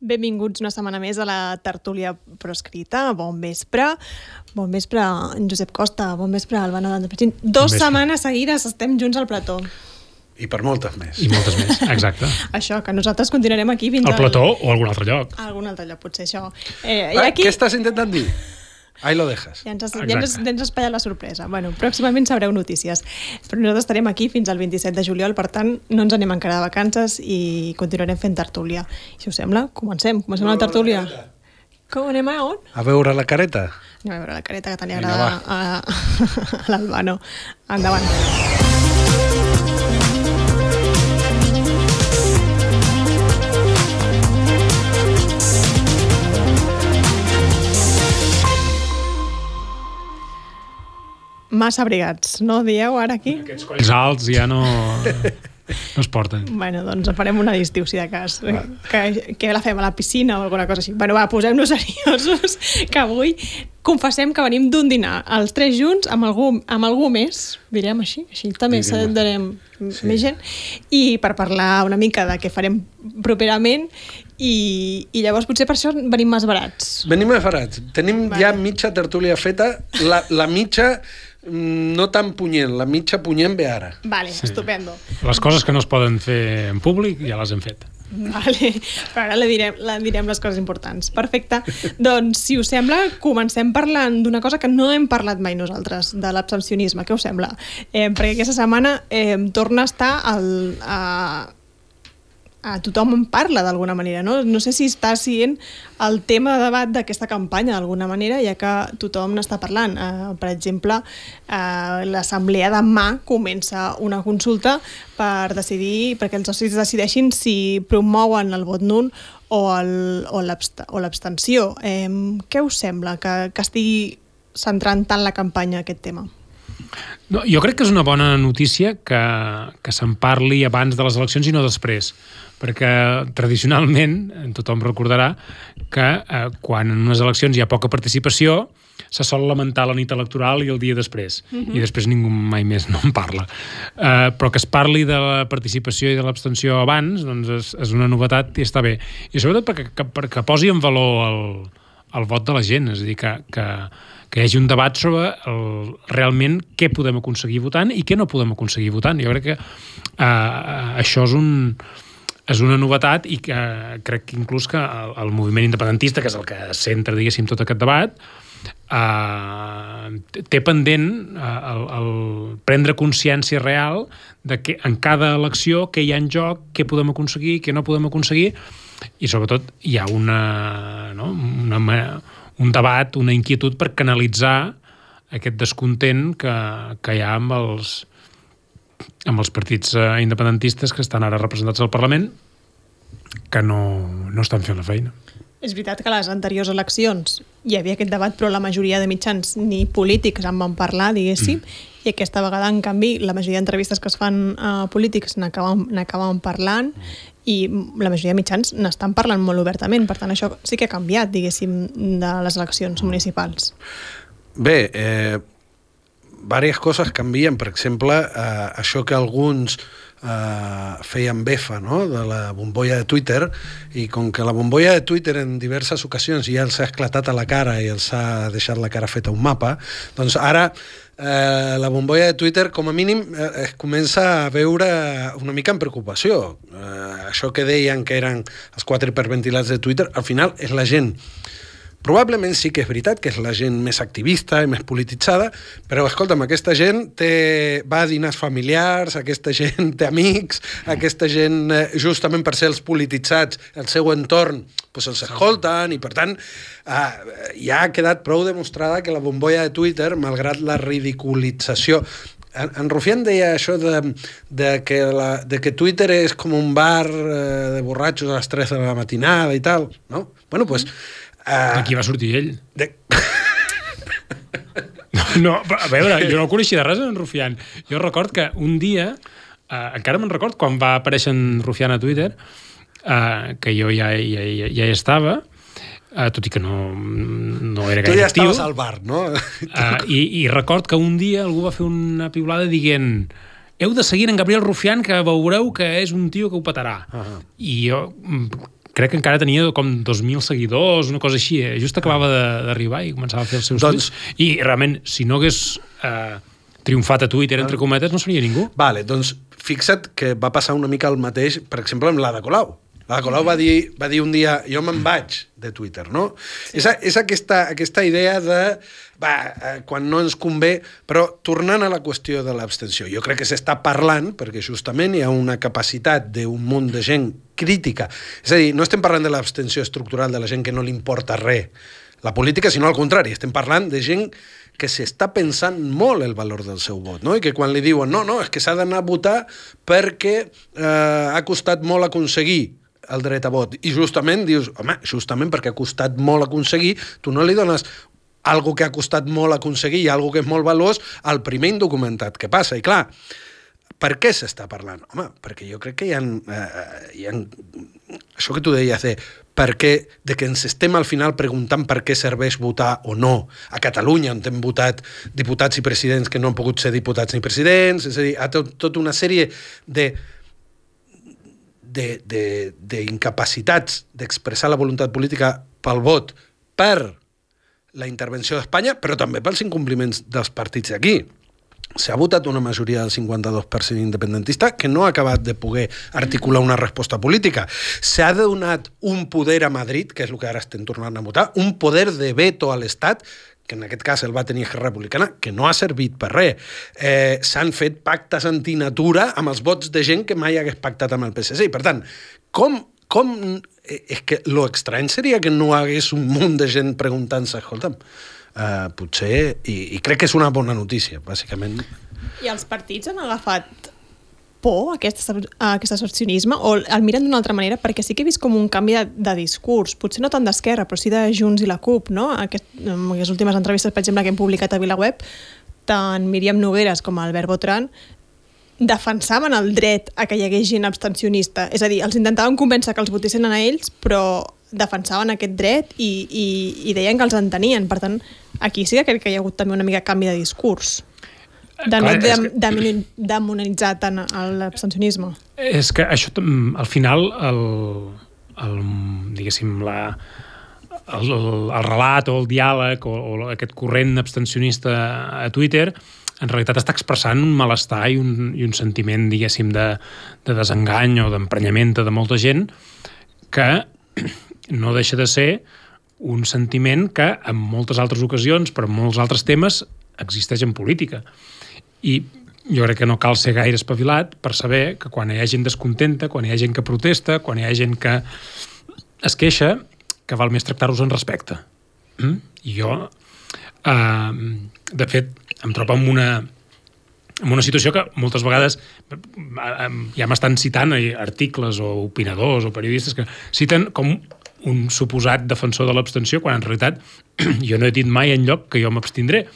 Benvinguts una setmana més a la tertúlia proscrita. Bon vespre. Bon vespre, en Josep Costa. Bon vespre, Albano Dandeprechín. Dos vespre. setmanes seguides estem junts al plató. I per moltes més. I moltes més, exacte. Això, que nosaltres continuarem aquí fins Al plató o a algun altre lloc. A algun altre lloc, potser això. Eh, I aquí Què estàs intentant dir? Ahí lo dejas. ja ens, has, ja ens, ja ens has espatllat la sorpresa. Bueno, pròximament sabreu notícies. Però nosaltres estarem aquí fins al 27 de juliol, per tant, no ens anem encara de vacances i continuarem fent tertúlia. I si us sembla, comencem. Comencem la tertúlia. Com anem a on? A veure la careta? Anem a veure la careta que tant li Vinga, agrada a, a l'Albano. Endavant. Massa abrigats, no dieu ara aquí? Aquests colls alts ja no, no es porten. Bueno, doncs farem una distiu, si de cas. Que, que la fem a la piscina o alguna cosa així. Bueno, va, posem-nos seriosos, que avui confessem que venim d'un dinar, els tres junts, amb algú, amb algú més, direm així, així també Direm. s'adendarem Sí. sí. més gent, i per parlar una mica de què farem properament, i, i llavors potser per això venim més barats. Venim afarats. Tenim Vale. ja mitja tertúlia feta. La, la mitja no tan punyent, la mitja punyent ve ara. Vale, sí. estupendo. Les coses que no es poden fer en públic ja les hem fet. Vale, però ara la direm, la direm les coses importants. Perfecte. doncs, si us sembla, comencem parlant d'una cosa que no hem parlat mai nosaltres, de l'abstencionisme. Què us sembla? Eh, perquè aquesta setmana eh, torna a estar al, a, a tothom en parla d'alguna manera, no? No sé si està sent el tema de debat d'aquesta campanya d'alguna manera, ja que tothom n'està parlant. Uh, per exemple, uh, l'assemblea de demà comença una consulta per decidir, perquè els socis decideixin si promouen el vot nul o o l'abstenció. Eh, què us sembla que, que estigui centrant tant la campanya aquest tema? No, jo crec que és una bona notícia que, que se'n parli abans de les eleccions i no després, perquè tradicionalment, tothom recordarà, que eh, quan en unes eleccions hi ha poca participació, se sol lamentar la nit electoral i el dia després, uh -huh. i després ningú mai més no en parla. Eh, però que es parli de la participació i de l'abstenció abans, doncs és, és una novetat i està bé. I sobretot perquè, que, perquè posi en valor el, el vot de la gent, és a dir, que, que, que hi hagi un debat sobre el, realment què podem aconseguir votant i què no podem aconseguir votant. Jo crec que eh, això és un és una novetat i que crec que inclús que el, el moviment independentista, que és el que centra, diguéssim, tot aquest debat, eh, té pendent eh, el, el prendre consciència real de que en cada elecció què hi ha en joc, què podem aconseguir, què no podem aconseguir, i sobretot hi ha una, no, una, un debat, una inquietud per canalitzar aquest descontent que, que hi ha amb els, amb els partits eh, independentistes que estan ara representats al Parlament que no, no estan fent la feina. És veritat que a les anteriors eleccions hi havia aquest debat, però la majoria de mitjans ni polítics en van parlar, diguéssim, mm. i aquesta vegada, en canvi, la majoria d'entrevistes que es fan a polítics n'acaben n'acaben parlant i la majoria de mitjans n'estan parlant molt obertament. Per tant, això sí que ha canviat, diguéssim, de les eleccions municipals. Bé, eh, diverses coses canvien. Per exemple, eh, això que alguns eh, feien befa no? de la bombolla de Twitter i com que la bombolla de Twitter en diverses ocasions ja els ha esclatat a la cara i els ha deixat la cara feta un mapa, doncs ara eh, la bombolla de Twitter com a mínim eh, es comença a veure una mica en preocupació. Eh, això que deien que eren els quatre hiperventilats de Twitter, al final és la gent Probablement sí que és veritat que és la gent més activista i més polititzada, però escolta'm, aquesta gent té, va a dinars familiars, aquesta gent té amics, aquesta gent, eh, justament per ser els polititzats, el seu entorn, pues els escolten, i per tant eh, ja ha quedat prou demostrada que la bombolla de Twitter, malgrat la ridiculització en, Rufián deia això de, de, que la, de que Twitter és com un bar eh, de borratxos a les 3 de la matinada i tal, no? Bueno, pues... Eh, Aquí va sortir ell. de, No, a veure, jo no el coneixia de res, en Rufián. Jo record que un dia, eh, encara me'n record, quan va aparèixer en Rufián a Twitter, eh, que jo ja, ja, ja, ja hi estava, eh, tot i que no, no era tu gaire ja actiu. estaves al bar, no? Uh, i, I record que un dia algú va fer una piulada dient heu de seguir en Gabriel Rufián que veureu que és un tio que ho petarà. Uh Ahà. I jo mm, crec que encara tenia com 2.000 seguidors, una cosa així, eh? just acabava de- d'arribar i començava a fer els seus Doncs- tuits. I realment, si no hagués eh, triomfat a Twitter, entre cometes, no seria ningú. Vale, doncs fixa't que va passar una mica el mateix, per exemple, amb l'Ada Colau. L'Ada Colau va dir, va dir un dia, jo me'n vaig de Twitter, no? Sí. És, és aquesta, aquesta idea de, va, eh, quan no ens convé, però tornant a la qüestió de l'abstenció, jo crec que s'està parlant, perquè justament hi ha una capacitat d'un munt de gent crítica. És a dir, no estem parlant de l'abstenció estructural de la gent que no li importa res la política, sinó al contrari, estem parlant de gent que s'està pensant molt el valor del seu vot, no? i que quan li diuen no, no, és que s'ha d'anar a votar perquè eh, ha costat molt aconseguir el dret a vot. I justament dius, home, justament perquè ha costat molt aconseguir, tu no li dones algo que ha costat molt aconseguir i algo que és molt valuós al primer indocumentat que passa. I clar, per què s'està parlant? Home, perquè jo crec que hi ha, eh, hi ha això que tu deies de per què, de que ens estem al final preguntant per què serveix votar o no. A Catalunya, on hem votat diputats i presidents que no han pogut ser diputats ni presidents, és a dir, ha tot, tota una sèrie de de- de- d'incapacitats d'expressar la voluntat política pel vot per la intervenció d'Espanya, però també pels incompliments dels partits d'aquí. S'ha votat una majoria del 52% independentista que no ha acabat de poder articular una resposta política. S'ha donat un poder a Madrid, que és el que ara estem tornant a votar, un poder de veto a l'Estat que en aquest cas el va tenir Esquerra Republicana, que no ha servit per res. Eh, S'han fet pactes antinatura amb els vots de gent que mai hagués pactat amb el PSC. I, per tant, com, com... eh, És que lo estrany seria que no hagués un munt de gent preguntant-se, escolta'm, eh, potser... I, I crec que és una bona notícia, bàsicament. I els partits han agafat por aquest, a aquest abstencionisme o el miren d'una altra manera? Perquè sí que he vist com un canvi de, de discurs, potser no tant d'Esquerra, però sí de Junts i la CUP, no? Aquest, en les últimes entrevistes, per exemple, que hem publicat a VilaWeb, tant Míriam Nogueres com Albert Botran defensaven el dret a que hi hagués gent abstencionista. És a dir, els intentaven convèncer que els votessin a ells, però defensaven aquest dret i, i, i deien que els entenien. Per tant, aquí sí que crec que hi ha hagut també una mica canvi de discurs de no Clar, és dem, que- demoni- demonitzar tant l'abstencionisme. És que això, tam- al final, el, el, diguéssim, la, el, el, el relat o el diàleg o, o aquest corrent abstencionista a Twitter en realitat està expressant un malestar i un, i un sentiment, diguéssim, de, de desengany o d'emprenyament de molta gent que no deixa de ser un sentiment que en moltes altres ocasions, però en molts altres temes, existeix en política. I jo crec que no cal ser gaire espavilat per saber que quan hi ha gent descontenta, quan hi ha gent que protesta, quan hi ha gent que es queixa, que val més tractar-los en respecte. Mm? I jo, eh, de fet, em trobo en una, en una situació que moltes vegades eh, ja m'estan citant articles o opinadors o periodistes que citen com un suposat defensor de l'abstenció, quan en realitat jo no he dit mai en lloc que jo m'abstindré.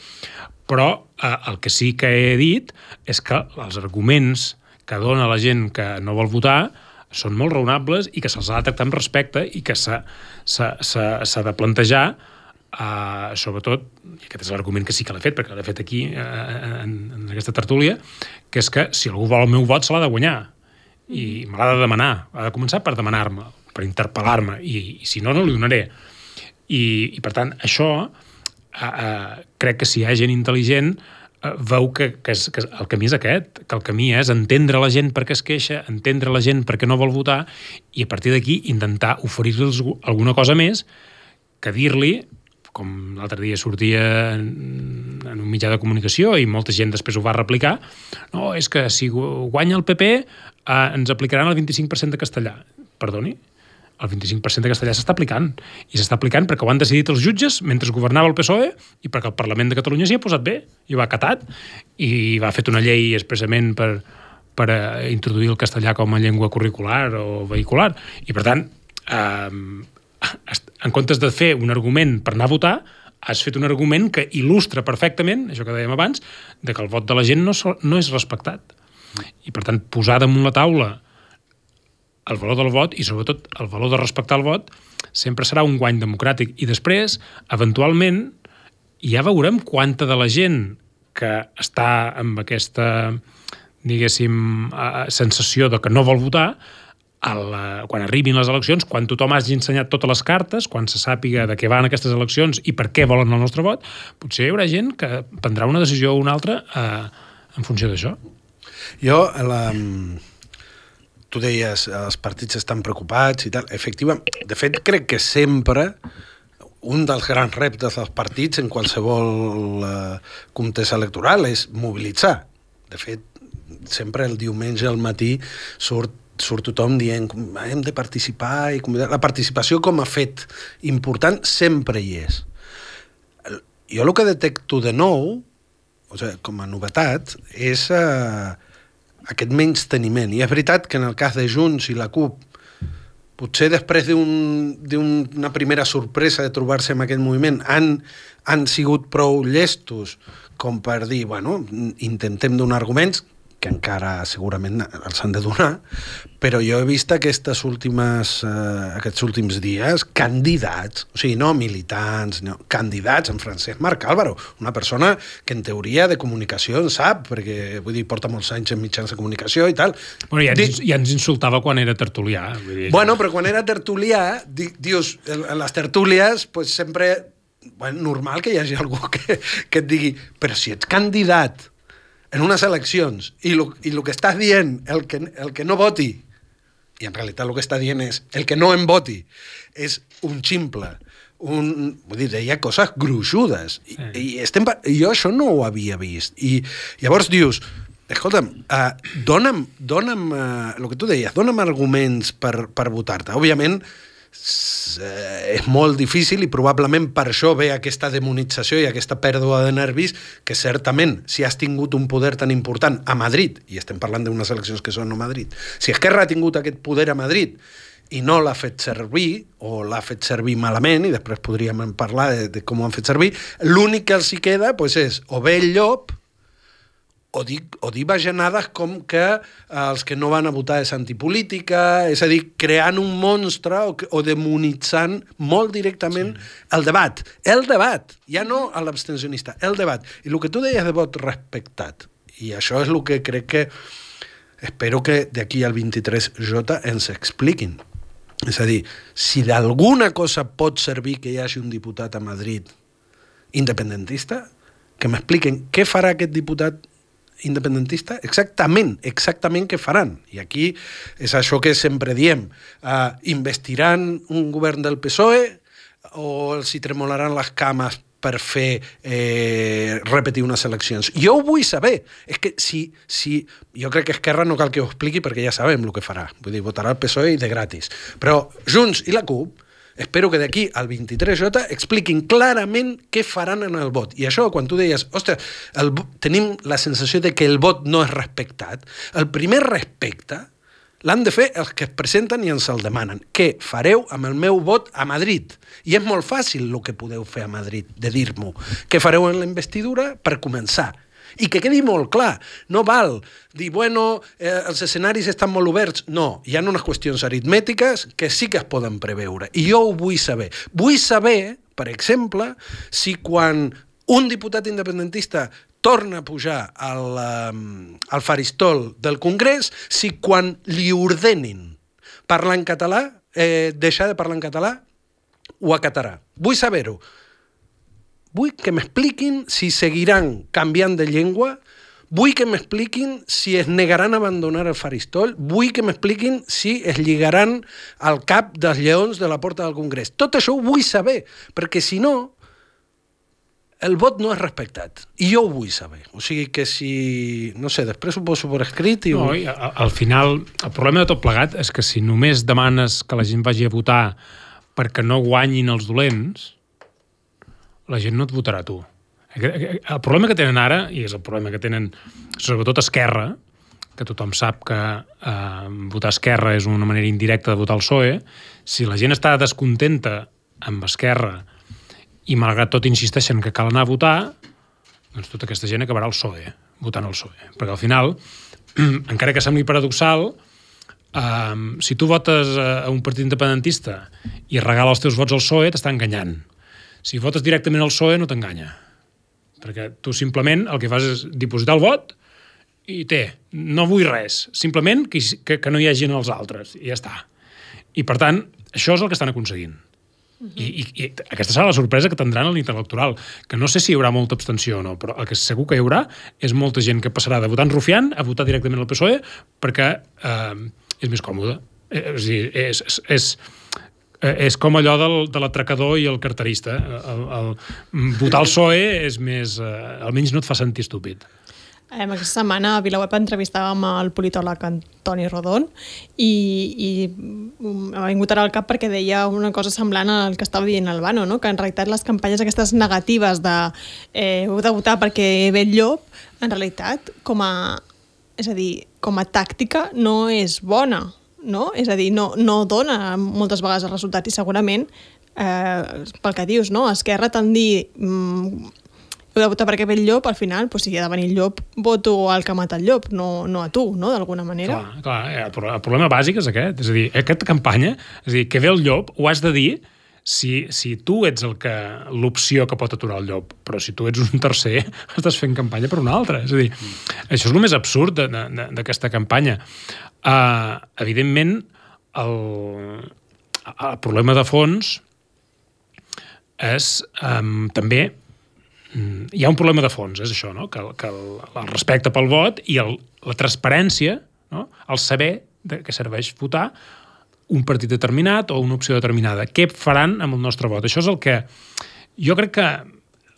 Però el que sí que he dit és que els arguments que dona la gent que no vol votar són molt raonables i que se'ls ha de tractar amb respecte i que s'ha de plantejar uh, sobretot, i aquest és l'argument que sí que l'he fet, perquè l'he fet aquí uh, en, en aquesta tertúlia, que és que si algú vol el meu vot se l'ha de guanyar. I me l'ha de demanar, ha de començar per demanar-me, per interpel·lar-me i, i si no, no li donaré. I, i per tant, això uh, uh, crec que si hi ha gent intel·ligent uh, veu que, que, és, que el camí és aquest, que el camí és entendre la gent per què es queixa, entendre la gent per què no vol votar i a partir d'aquí intentar oferir-los alguna cosa més que dir-li com l'altre dia sortia en, en un mitjà de comunicació i molta gent després ho va replicar, no, és que si gu- guanya el PP eh, ens aplicaran el 25% de castellà. Perdoni? El 25% de castellà s'està aplicant. I s'està aplicant perquè ho han decidit els jutges mentre governava el PSOE i perquè el Parlament de Catalunya s'hi ha posat bé i ho ha acatat i va fet una llei expressament per, per eh, introduir el castellà com a llengua curricular o vehicular. I per tant, eh, en comptes de fer un argument per anar a votar, has fet un argument que il·lustra perfectament, això que dèiem abans, de que el vot de la gent no, no és respectat. I, per tant, posar damunt la taula el valor del vot i, sobretot, el valor de respectar el vot sempre serà un guany democràtic. I després, eventualment, ja veurem quanta de la gent que està amb aquesta, diguéssim, eh, sensació de que no vol votar, el, quan arribin les eleccions, quan tothom hagi ensenyat totes les cartes, quan se sàpiga de què van aquestes eleccions i per què volen el nostre vot, potser hi haurà gent que prendrà una decisió o una altra eh, en funció d'això. Jo, la, tu deies, els partits estan preocupats i tal. Efectivament, de fet, crec que sempre un dels grans reptes dels partits en qualsevol eh, contesa electoral és mobilitzar. De fet, sempre el diumenge al matí surt surt tothom dient hem de participar i convidar. La participació com a fet important sempre hi és. Jo el que detecto de nou, o sigui, com a novetat, és eh, aquest menys teniment. I és veritat que en el cas de Junts i la CUP potser després d'una un, primera sorpresa de trobar-se en aquest moviment han, han sigut prou llestos com per dir, bueno, intentem donar arguments, que encara segurament els han de donar, però jo he vist aquestes últimes, eh, aquests últims dies candidats, o sigui, no militants, no, candidats en Francesc Marc Álvaro, una persona que en teoria de comunicació en sap, perquè vull dir, porta molts anys en mitjans de comunicació i tal. Bueno, ja ens, ja ens insultava quan era tertulià. Vull dir, bueno, però quan era tertulià, di, dius, en les tertúlies, pues sempre bueno, normal que hi hagi algú que, que et digui però si ets candidat en unes eleccions i el i lo que estàs dient, el que, el que no voti, i en realitat el que està dient és el que no em voti, és un ximple, un, vull dir, deia coses gruixudes. I, sí. i estem, jo això no ho havia vist. I llavors dius, escolta'm, uh, dona'm, dona'm uh, el que tu deies, dona'm arguments per, per votar-te. Òbviament, eh, és molt difícil i probablement per això ve aquesta demonització i aquesta pèrdua de nervis que certament, si has tingut un poder tan important a Madrid, i estem parlant d'unes eleccions que són a Madrid, si Esquerra ha tingut aquest poder a Madrid i no l'ha fet servir, o l'ha fet servir malament, i després podríem parlar de, de com ho han fet servir, l'únic que els hi queda pues, és o bé el llop, o dir, o dir bajanades com que eh, els que no van a votar és antipolítica, és a dir, creant un monstre o, o demonitzant molt directament sí. el debat. El debat, ja no a l'abstencionista, el debat. I el que tu deies de vot respectat, i això és el que crec que espero que d'aquí al 23J ens expliquin. És a dir, si d'alguna cosa pot servir que hi hagi un diputat a Madrid independentista, que m'expliquen què farà aquest diputat independentista exactament, exactament què faran. I aquí és això que sempre diem. Uh, investiran un govern del PSOE o els hi tremolaran les cames per fer eh, repetir unes eleccions. Jo ho vull saber. És que si, si... Jo crec que Esquerra no cal que ho expliqui perquè ja sabem el que farà. Vull dir, votarà el PSOE i de gratis. Però Junts i la CUP Espero que d'aquí al 23J expliquin clarament què faran en el vot. I això, quan tu deies, ostres, el, tenim la sensació de que el vot no és respectat, el primer respecte l'han de fer els que es presenten i ens el demanen. Què fareu amb el meu vot a Madrid? I és molt fàcil el que podeu fer a Madrid, de dir-m'ho. Què fareu en la investidura? Per començar, i que quedi molt clar, no val dir, bueno, eh, els escenaris estan molt oberts. No, hi ha unes qüestions aritmètiques que sí que es poden preveure. I jo ho vull saber. Vull saber, per exemple, si quan un diputat independentista torna a pujar al, um, al faristol del Congrés, si quan li ordenin parlar en català, eh, deixar de parlar en català, ho acatarà. Vull saber-ho. Vull que m'expliquin si seguiran canviant de llengua, vull que m'expliquin si es negaran a abandonar el faristol, vull que m'expliquin si es lligaran al cap dels lleons de la porta del Congrés. Tot això ho vull saber, perquè si no, el vot no és respectat. I jo ho vull saber. O sigui que si... No sé, després ho poso per escrit i... No, i al final, el problema de tot plegat és que si només demanes que la gent vagi a votar perquè no guanyin els dolents, la gent no et votarà tu. El problema que tenen ara, i és el problema que tenen sobretot Esquerra, que tothom sap que eh, votar Esquerra és una manera indirecta de votar el PSOE, si la gent està descontenta amb Esquerra i malgrat tot insisteixen que cal anar a votar, doncs tota aquesta gent acabarà al PSOE, votant el PSOE. Perquè al final, encara que sembli paradoxal, eh, si tu votes a un partit independentista i regala els teus vots al PSOE, t'està enganyant si votes directament al PSOE no t'enganya, perquè tu simplement el que fas és dipositar el vot i té, no vull res, simplement que, que, que no hi hagin els altres, i ja està. I per tant, això és el que estan aconseguint. Uh -huh. I, i, I aquesta serà la sorpresa que tindran a la nit electoral, que no sé si hi haurà molta abstenció o no, però el que segur que hi haurà és molta gent que passarà de votar en Rufián a votar directament al PSOE perquè eh, és més còmode. Eh, és, dir, és, és, és, és com allò del, de l'atracador i el carterista. El, el, votar al PSOE és més... Eh, almenys no et fa sentir estúpid. Eh, aquesta setmana a Vilaweb entrevistàvem el politòleg Antoni Rodon i, i m'ha vingut ara al cap perquè deia una cosa semblant al que estava dient Albano, no? que en realitat les campanyes aquestes negatives de eh, heu de votar perquè ve el llop, en realitat com a, és a dir, com a tàctica no és bona, no? És a dir, no, no dona moltes vegades els resultats i segurament eh, pel que dius, no? Esquerra tant dir mm, heu de votar perquè ve el llop, al final, pues, si ha de venir el llop, voto al que mata el llop, no, no a tu, no?, d'alguna manera. Clar, clar, eh, el problema bàsic és aquest, és a dir, aquesta campanya, és a dir, que ve el llop, ho has de dir si, si tu ets el que l'opció que pot aturar el llop, però si tu ets un tercer, estàs fent campanya per un altre. És a dir, mm. això és el més absurd d'aquesta campanya. Uh, evidentment, el, el problema de fons és um, també Mm, hi ha un problema de fons, és això, no? que, que el, el respecte pel vot i el, la transparència, no? el saber de què serveix votar un partit determinat o una opció determinada. Què faran amb el nostre vot? Això és el que... Jo crec que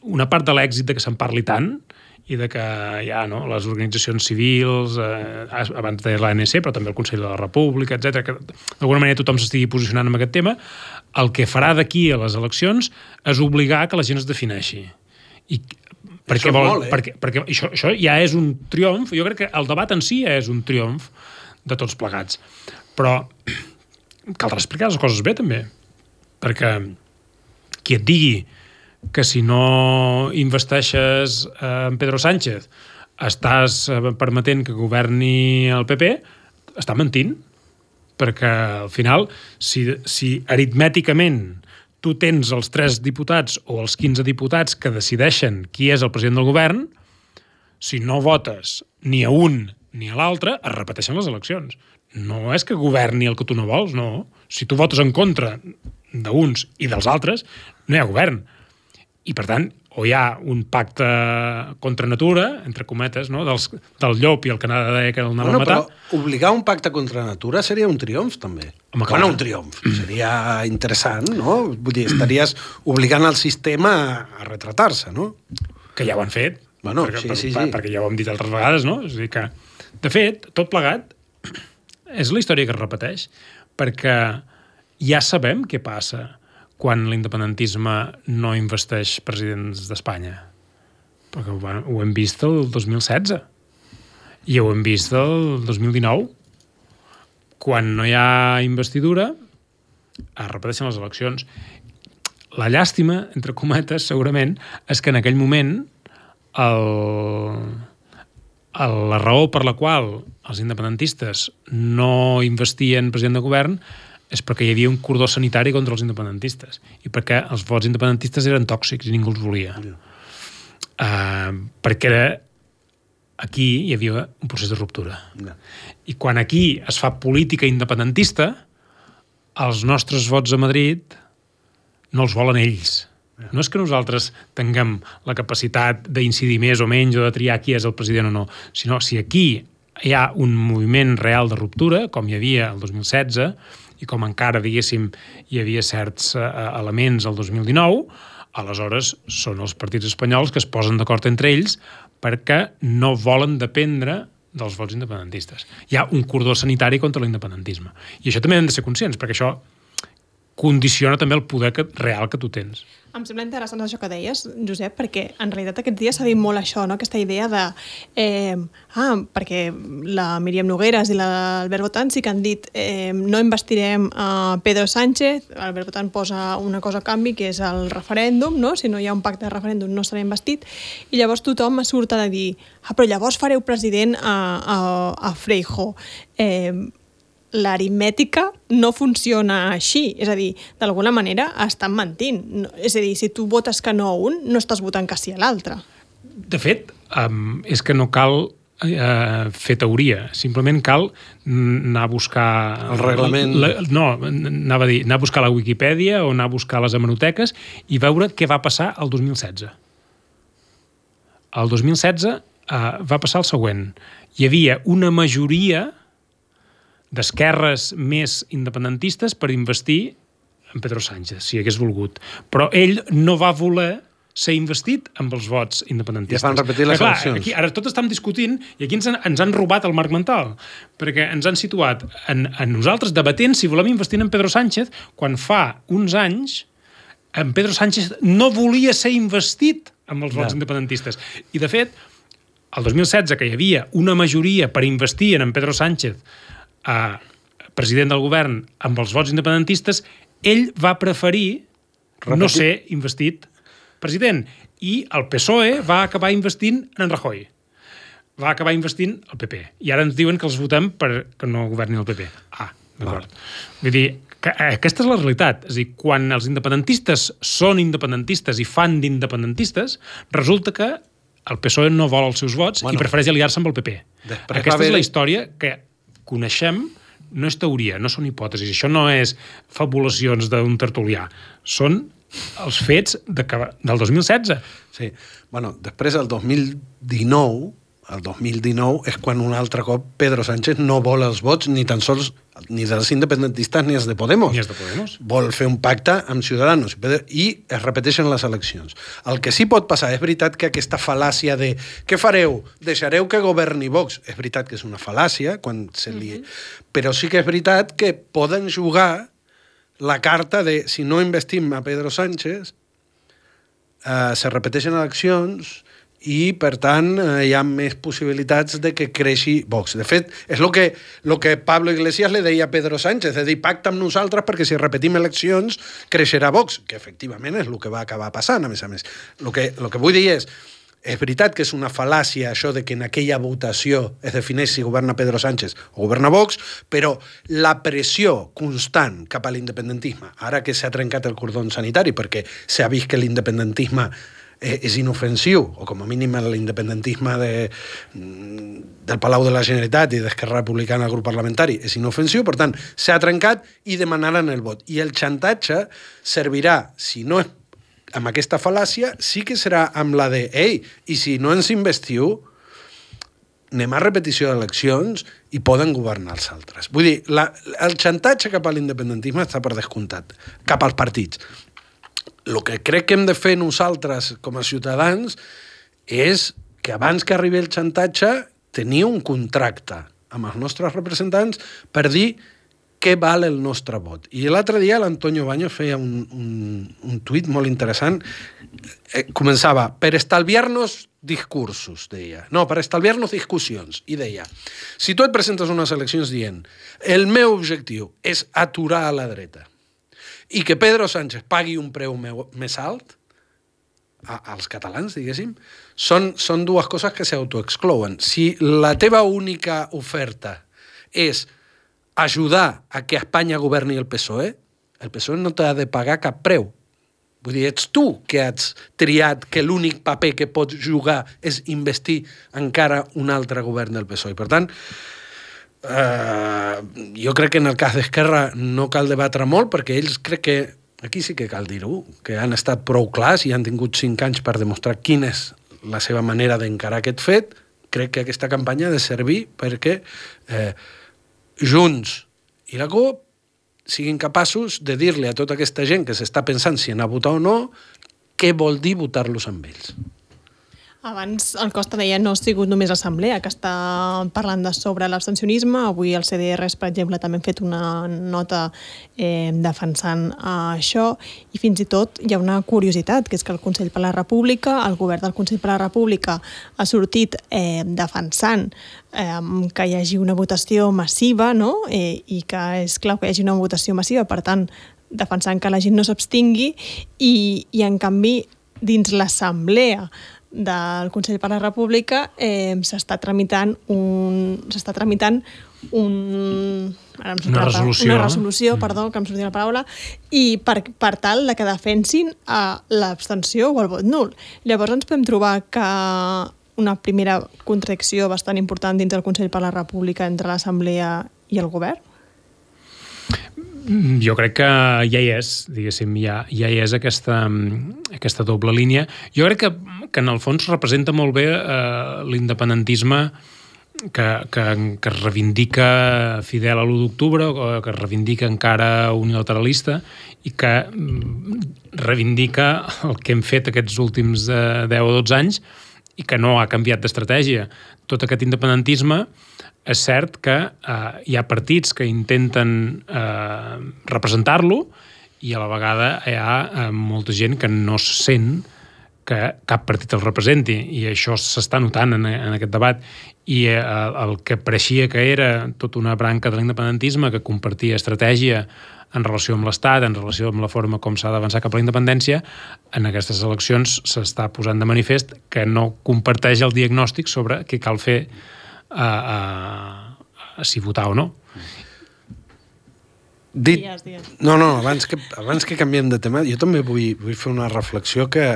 una part de l'èxit de que se'n parli tant i de que hi ha no, les organitzacions civils, eh, abans de l'ANC, però també el Consell de la República, etc que d'alguna manera tothom s'estigui posicionant en aquest tema, el que farà d'aquí a les eleccions és obligar que la gent es defineixi. I perquè, vol, molt, eh? perquè, perquè això, això ja és un triomf, jo crec que el debat en si ja és un triomf de tots plegats. Però caldrà explicar les coses bé, també. Perquè qui et digui que si no investeixes en Pedro Sánchez estàs eh, permetent que governi el PP, està mentint. Perquè al final, si, si aritmèticament tu tens els tres diputats o els 15 diputats que decideixen qui és el president del govern, si no votes ni a un ni a l'altre, es repeteixen les eleccions. No és que governi el que tu no vols, no. Si tu votes en contra d'uns i dels altres, no hi ha govern. I, per tant, o hi ha un pacte contra natura, entre cometes, no? Dels, del llop i el que anava de que el anava bueno, a matar. Però obligar un pacte contra natura seria un triomf, també. Home, clar. bueno, un triomf. Seria interessant, no? Vull dir, estaries obligant el sistema a retratar-se, no? Que ja ho han fet. Bueno, perquè, sí, per, sí, per, sí. Perquè ja ho hem dit altres vegades, no? És dir que, de fet, tot plegat és la història que es repeteix, perquè ja sabem què passa quan l'independentisme no investeix presidents d'Espanya. Perquè ho, ho hem vist el 2016 i ho hem vist el 2019. Quan no hi ha investidura, es repeteixen les eleccions. La llàstima, entre cometes, segurament, és que en aquell moment el, el, la raó per la qual els independentistes no investien president de govern és perquè hi havia un cordó sanitari contra els independentistes i perquè els vots independentistes eren tòxics i ningú els volia. Yeah. Uh, perquè era, aquí hi havia un procés de ruptura. Yeah. I quan aquí es fa política independentista, els nostres vots a Madrid no els volen ells. Yeah. No és que nosaltres tinguem la capacitat d'incidir més o menys o de triar qui és el president o no, sinó si aquí hi ha un moviment real de ruptura, com hi havia el 2016, i com encara, diguéssim, hi havia certs uh, elements al 2019, aleshores són els partits espanyols que es posen d'acord entre ells perquè no volen dependre dels vots independentistes. Hi ha un cordó sanitari contra l'independentisme. I això també hem de ser conscients, perquè això condiciona també el poder que, real que tu tens. Em sembla interessant això que deies, Josep, perquè en realitat aquests dies s'ha dit molt això, no? aquesta idea de... Eh, ah, perquè la Míriam Nogueres i l'Albert Botan sí que han dit eh, no investirem a Pedro Sánchez, Albert Botan posa una cosa a canvi, que és el referèndum, no? si no hi ha un pacte de referèndum no serà investit, i llavors tothom surt a dir ah, però llavors fareu president a, a, a Freijo. Eh, l'aritmètica no funciona així. És a dir, d'alguna manera estan mentint. No, és a dir, si tu votes que no a un, no estàs votant que sí a l'altre. De fet, um, és que no cal eh, fer teoria. Simplement cal anar a buscar... El reglament. La, no, anava a dir, anar a buscar la Wikipedia o anar a buscar les hemeroteques i veure què va passar el 2016. El 2016 eh, va passar el següent. Hi havia una majoria d'esquerres més independentistes per investir en Pedro Sánchez, si hagués volgut. Però ell no va voler ser investit amb els vots independentistes. Es van repetir les clar, eleccions. Aquí, ara tot estem discutint i aquí ens han, ens han robat el marc mental, perquè ens han situat en, en nosaltres debatent si volem investir en Pedro Sánchez quan fa uns anys en Pedro Sánchez no volia ser investit amb els vots Ja. independentistes. I, de fet, el 2016, que hi havia una majoria per investir en Pedro Sánchez a president del govern amb els vots independentistes, ell va preferir no Repetir. ser investit president. I el PSOE va acabar investint en en Rajoy. Va acabar investint el PP. I ara ens diuen que els votem perquè no governi el PP. Ah, d'acord. Vull dir, que eh, aquesta és la realitat. És a dir, quan els independentistes són independentistes i fan d'independentistes, resulta que el PSOE no vol els seus vots Bueno. i prefereix aliar-se amb el PP. Aquesta és la història que coneixem no és teoria, no són hipòtesis. Això no és fabulacions d'un tertulià. Són els fets de, que- del 2016. Sí. Bueno, després, el 2019, el 2019 és quan un altre cop Pedro Sánchez no vol els vots ni tan sols ni dels independentistes ni els de Podemos. Ni els de Podemos. Vol fer un pacte amb Ciudadanos i es repeteixen les eleccions. El que sí pot passar, és veritat que aquesta fal·làcia de què fareu? Deixareu que governi Vox? És veritat que és una fal·làcia, quan se li... però sí que és veritat que poden jugar la carta de si no investim a Pedro Sánchez eh, se repeteixen eleccions i, per tant, eh, hi ha més possibilitats de que creixi Vox. De fet, és el que, lo que Pablo Iglesias le deia a Pedro Sánchez, de dir, pacta amb nosaltres perquè si repetim eleccions creixerà Vox, que efectivament és el que va acabar passant, a més a més. El que, lo que vull dir és, és veritat que és una fal·làcia això de que en aquella votació es defineix si governa Pedro Sánchez o governa Vox, però la pressió constant cap a l'independentisme, ara que s'ha trencat el cordó sanitari perquè s'ha vist que l'independentisme eh, és inofensiu, o com a mínim l'independentisme de, del Palau de la Generalitat i d'Esquerra Republicana al grup parlamentari és inofensiu, per tant, s'ha trencat i demanaran el vot. I el xantatge servirà, si no és amb aquesta fal·làcia, sí que serà amb la de ei, i si no ens investiu, anem a repetició d'eleccions i poden governar els altres. Vull dir, la, el xantatge cap a l'independentisme està per descomptat, cap als partits. El que crec que hem de fer nosaltres com a ciutadans és que abans que arribi el xantatge tenir un contracte amb els nostres representants per dir què val el nostre vot. I l'altre dia l'Antonio Baños feia un, un, un tuit molt interessant. Eh, començava, per estalviar-nos discursos, deia. No, per estalviar-nos discussions. I deia, si tu et presentes unes eleccions dient el meu objectiu és aturar a la dreta i que Pedro Sánchez pagui un preu més alt, a, als catalans, diguéssim, són, són dues coses que s'autoexclouen. Si la teva única oferta és ajudar a que Espanya governi el PSOE, el PSOE no t'ha de pagar cap preu. Vull dir, ets tu que has triat que l'únic paper que pots jugar és investir encara un altre govern del PSOE. Per tant, eh, jo crec que en el cas d'Esquerra no cal debatre molt perquè ells crec que, aquí sí que cal dir-ho, que han estat prou clars i han tingut cinc anys per demostrar quina és la seva manera d'encarar aquest fet. Crec que aquesta campanya ha de servir perquè eh, Junts i la CUP siguin capaços de dir-li a tota aquesta gent que s'està pensant si anar a votar o no què vol dir votar-los amb ells. Abans el Costa deia no ha sigut només l'Assemblea que està parlant de sobre l'abstencionisme. Avui el CDRs, per exemple, també han fet una nota eh, defensant això i fins i tot hi ha una curiositat, que és que el Consell per la República, el govern del Consell per la República ha sortit eh, defensant eh, que hi hagi una votació massiva no? eh, i que és clau que hi hagi una votació massiva, per tant, defensant que la gent no s'abstingui i, i en canvi dins l'assemblea del Consell per la República eh, s'està tramitant un s'està tramitant un ara em Una resolució, una eh? resolució, perdó, que em sortia la paraula i per, per tal de que defensin eh, l'abstenció o el vot nul. Llavors ens podem trobar que una primera contradicció bastant important dins del Consell per la República entre l'Assemblea i el govern? Mm, jo crec que ja hi és, diguéssim, ja, ja hi és aquesta, aquesta doble línia. Jo crec que, que en el fons representa molt bé eh, l'independentisme que, que, que reivindica fidel a l'1 d'octubre, que reivindica encara unilateralista i que mm, reivindica el que hem fet aquests últims eh, 10 o 12 anys i que no ha canviat d'estratègia. Tot aquest independentisme és cert que eh, hi ha partits que intenten eh, representar-lo i a la vegada hi ha eh, molta gent que no se sent que cap partit el representi i això s'està notant en, en aquest debat. I eh, el que pareixia que era tota una branca de l'independentisme que compartia estratègia en relació amb l'Estat, en relació amb la forma com s'ha d'avançar cap a la independència, en aquestes eleccions s'està posant de manifest que no comparteix el diagnòstic sobre què cal fer a, a, a si votar o no. Dit... Digues, digues. No, no, abans que, abans que canviem de tema, jo també vull, vull fer una reflexió que,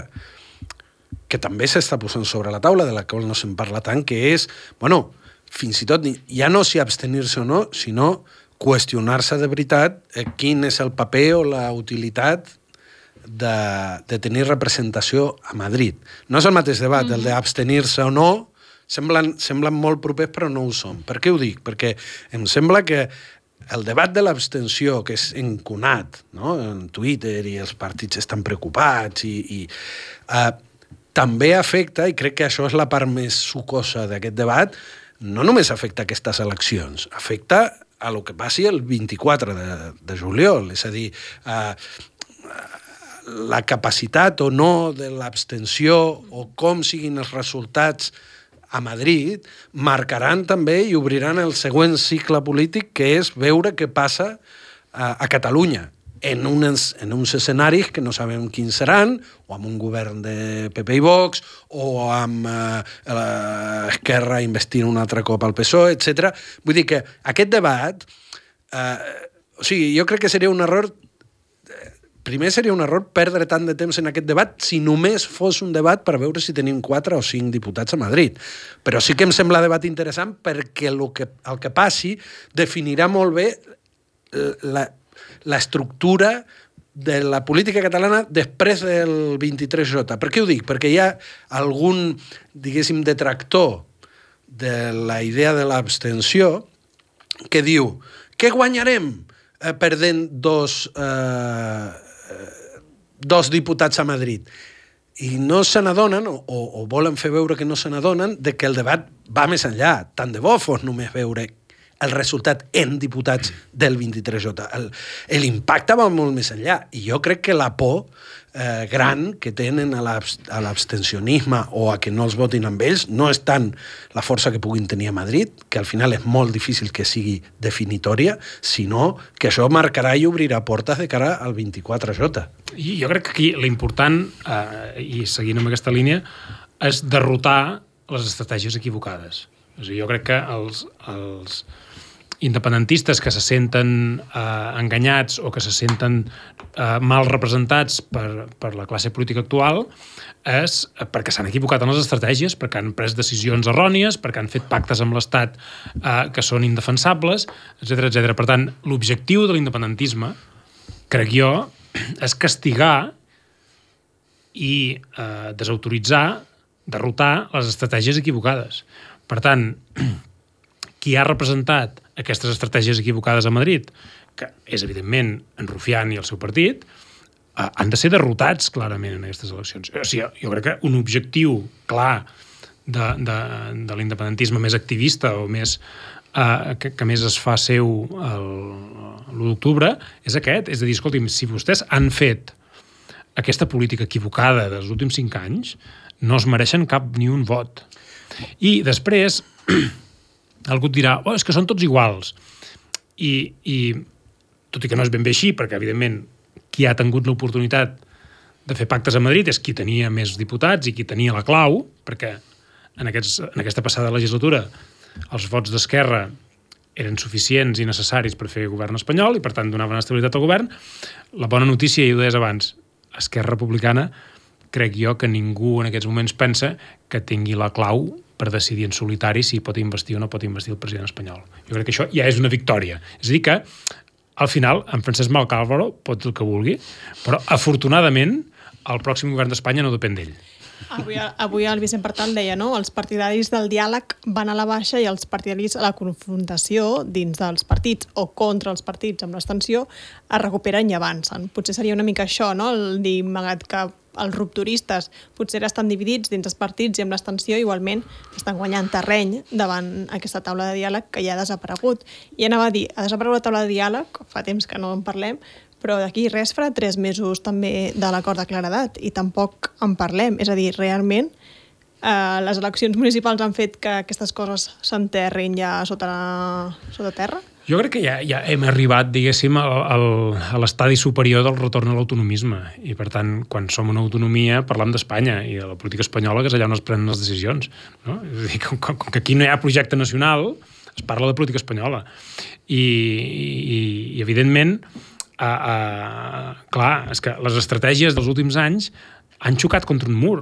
que també s'està posant sobre la taula, de la qual no se'n parla tant, que és, bueno, fins i tot, ja no si abstenir-se o no, sinó qüestionar-se de veritat eh, quin és el paper o la utilitat de, de tenir representació a Madrid. No és el mateix debat, mm -hmm. el d'abstenir-se o no, semblen, semblen molt propers però no ho són. Per què ho dic? Perquè em sembla que el debat de l'abstenció, que és encunat no? en Twitter i els partits estan preocupats i, i eh, també afecta, i crec que això és la part més sucosa d'aquest debat, no només afecta aquestes eleccions, afecta a lo que passi el 24 de, de juliol, és a dir, eh, la capacitat o no de l'abstenció o com siguin els resultats a Madrid marcaran també i obriran el següent cicle polític que és veure què passa a, a Catalunya en uns, en uns escenaris que no sabem quins seran, o amb un govern de PP i Vox, o amb eh, l'Esquerra investint un altre cop al PSOE, etc. Vull dir que aquest debat, eh, o sigui, jo crec que seria un error primer seria un error perdre tant de temps en aquest debat si només fos un debat per veure si tenim quatre o cinc diputats a Madrid. Però sí que em sembla debat interessant perquè el que, el que passi definirà molt bé la, l'estructura de la política catalana després del 23J. Per què ho dic? Perquè hi ha algun, diguéssim, detractor de la idea de l'abstenció que diu què guanyarem eh, perdent dos, eh, dos diputats a Madrid? I no se n'adonen, o, o volen fer veure que no se n'adonen, de que el debat va més enllà. Tant de bo fos només veure el resultat en diputats del 23J. L'impacte va molt més enllà i jo crec que la por eh, gran que tenen a l'abstencionisme o a que no els votin amb ells no és tant la força que puguin tenir a Madrid, que al final és molt difícil que sigui definitòria, sinó que això marcarà i obrirà portes de cara al 24J. I jo crec que aquí l'important, eh, i seguint amb aquesta línia, és derrotar les estratègies equivocades. A dir, jo crec que els, els, independentistes que se senten eh, enganyats o que se senten eh, mal representats per, per la classe política actual és perquè s'han equivocat en les estratègies, perquè han pres decisions errònies, perquè han fet pactes amb l'Estat eh, que són indefensables, etc etc. Per tant, l'objectiu de l'independentisme, crec jo, és castigar i eh, desautoritzar, derrotar les estratègies equivocades. Per tant, qui ha representat aquestes estratègies equivocades a Madrid, que és evidentment en Rufián i el seu partit, eh, han de ser derrotats clarament en aquestes eleccions. O sigui, jo crec que un objectiu clar de, de, de l'independentisme més activista o més eh, que, que més es fa seu l'1 d'octubre és aquest, és a dir, escolti'm, si vostès han fet aquesta política equivocada dels últims cinc anys, no es mereixen cap ni un vot. I després, algú et dirà, oh, és que són tots iguals. I, i tot i que no és ben bé així, perquè, evidentment, qui ha tingut l'oportunitat de fer pactes a Madrid és qui tenia més diputats i qui tenia la clau, perquè en, aquests, en aquesta passada legislatura els vots d'Esquerra eren suficients i necessaris per fer govern espanyol i, per tant, donaven estabilitat al govern. La bona notícia, i ho deies abans, Esquerra Republicana crec jo que ningú en aquests moments pensa que tingui la clau per decidir en solitari si pot investir o no pot investir el president espanyol. Jo crec que això ja és una victòria. És a dir que, al final, en Francesc Malcàlvaro pot el que vulgui, però, afortunadament, el pròxim govern d'Espanya no depèn d'ell. Avui, avui el Vicent Partal deia, no? Els partidaris del diàleg van a la baixa i els partidaris a la confrontació dins dels partits o contra els partits amb l'extensió es recuperen i avancen. Potser seria una mica això, no? El dir, malgrat que els rupturistes potser estan dividits dins els partits i amb l'extensió igualment estan guanyant terreny davant aquesta taula de diàleg que ja ha desaparegut. I anava a dir, ha desaparegut la taula de diàleg, fa temps que no en parlem, però d'aquí res farà tres mesos també de l'acord de claredat i tampoc en parlem. És a dir, realment eh, les eleccions municipals han fet que aquestes coses s'enterrin ja sota, la, sota terra? Jo crec que ja, ja hem arribat, diguéssim, al, al, a l'estadi superior del retorn a l'autonomisme. I, per tant, quan som una autonomia, parlam d'Espanya i de la política espanyola, que és allà on es prenen les decisions. No? És a dir, com, com, com que aquí no hi ha projecte nacional, es parla de política espanyola. I, i, i evidentment, a, a, clar, és que les estratègies dels últims anys han xocat contra un mur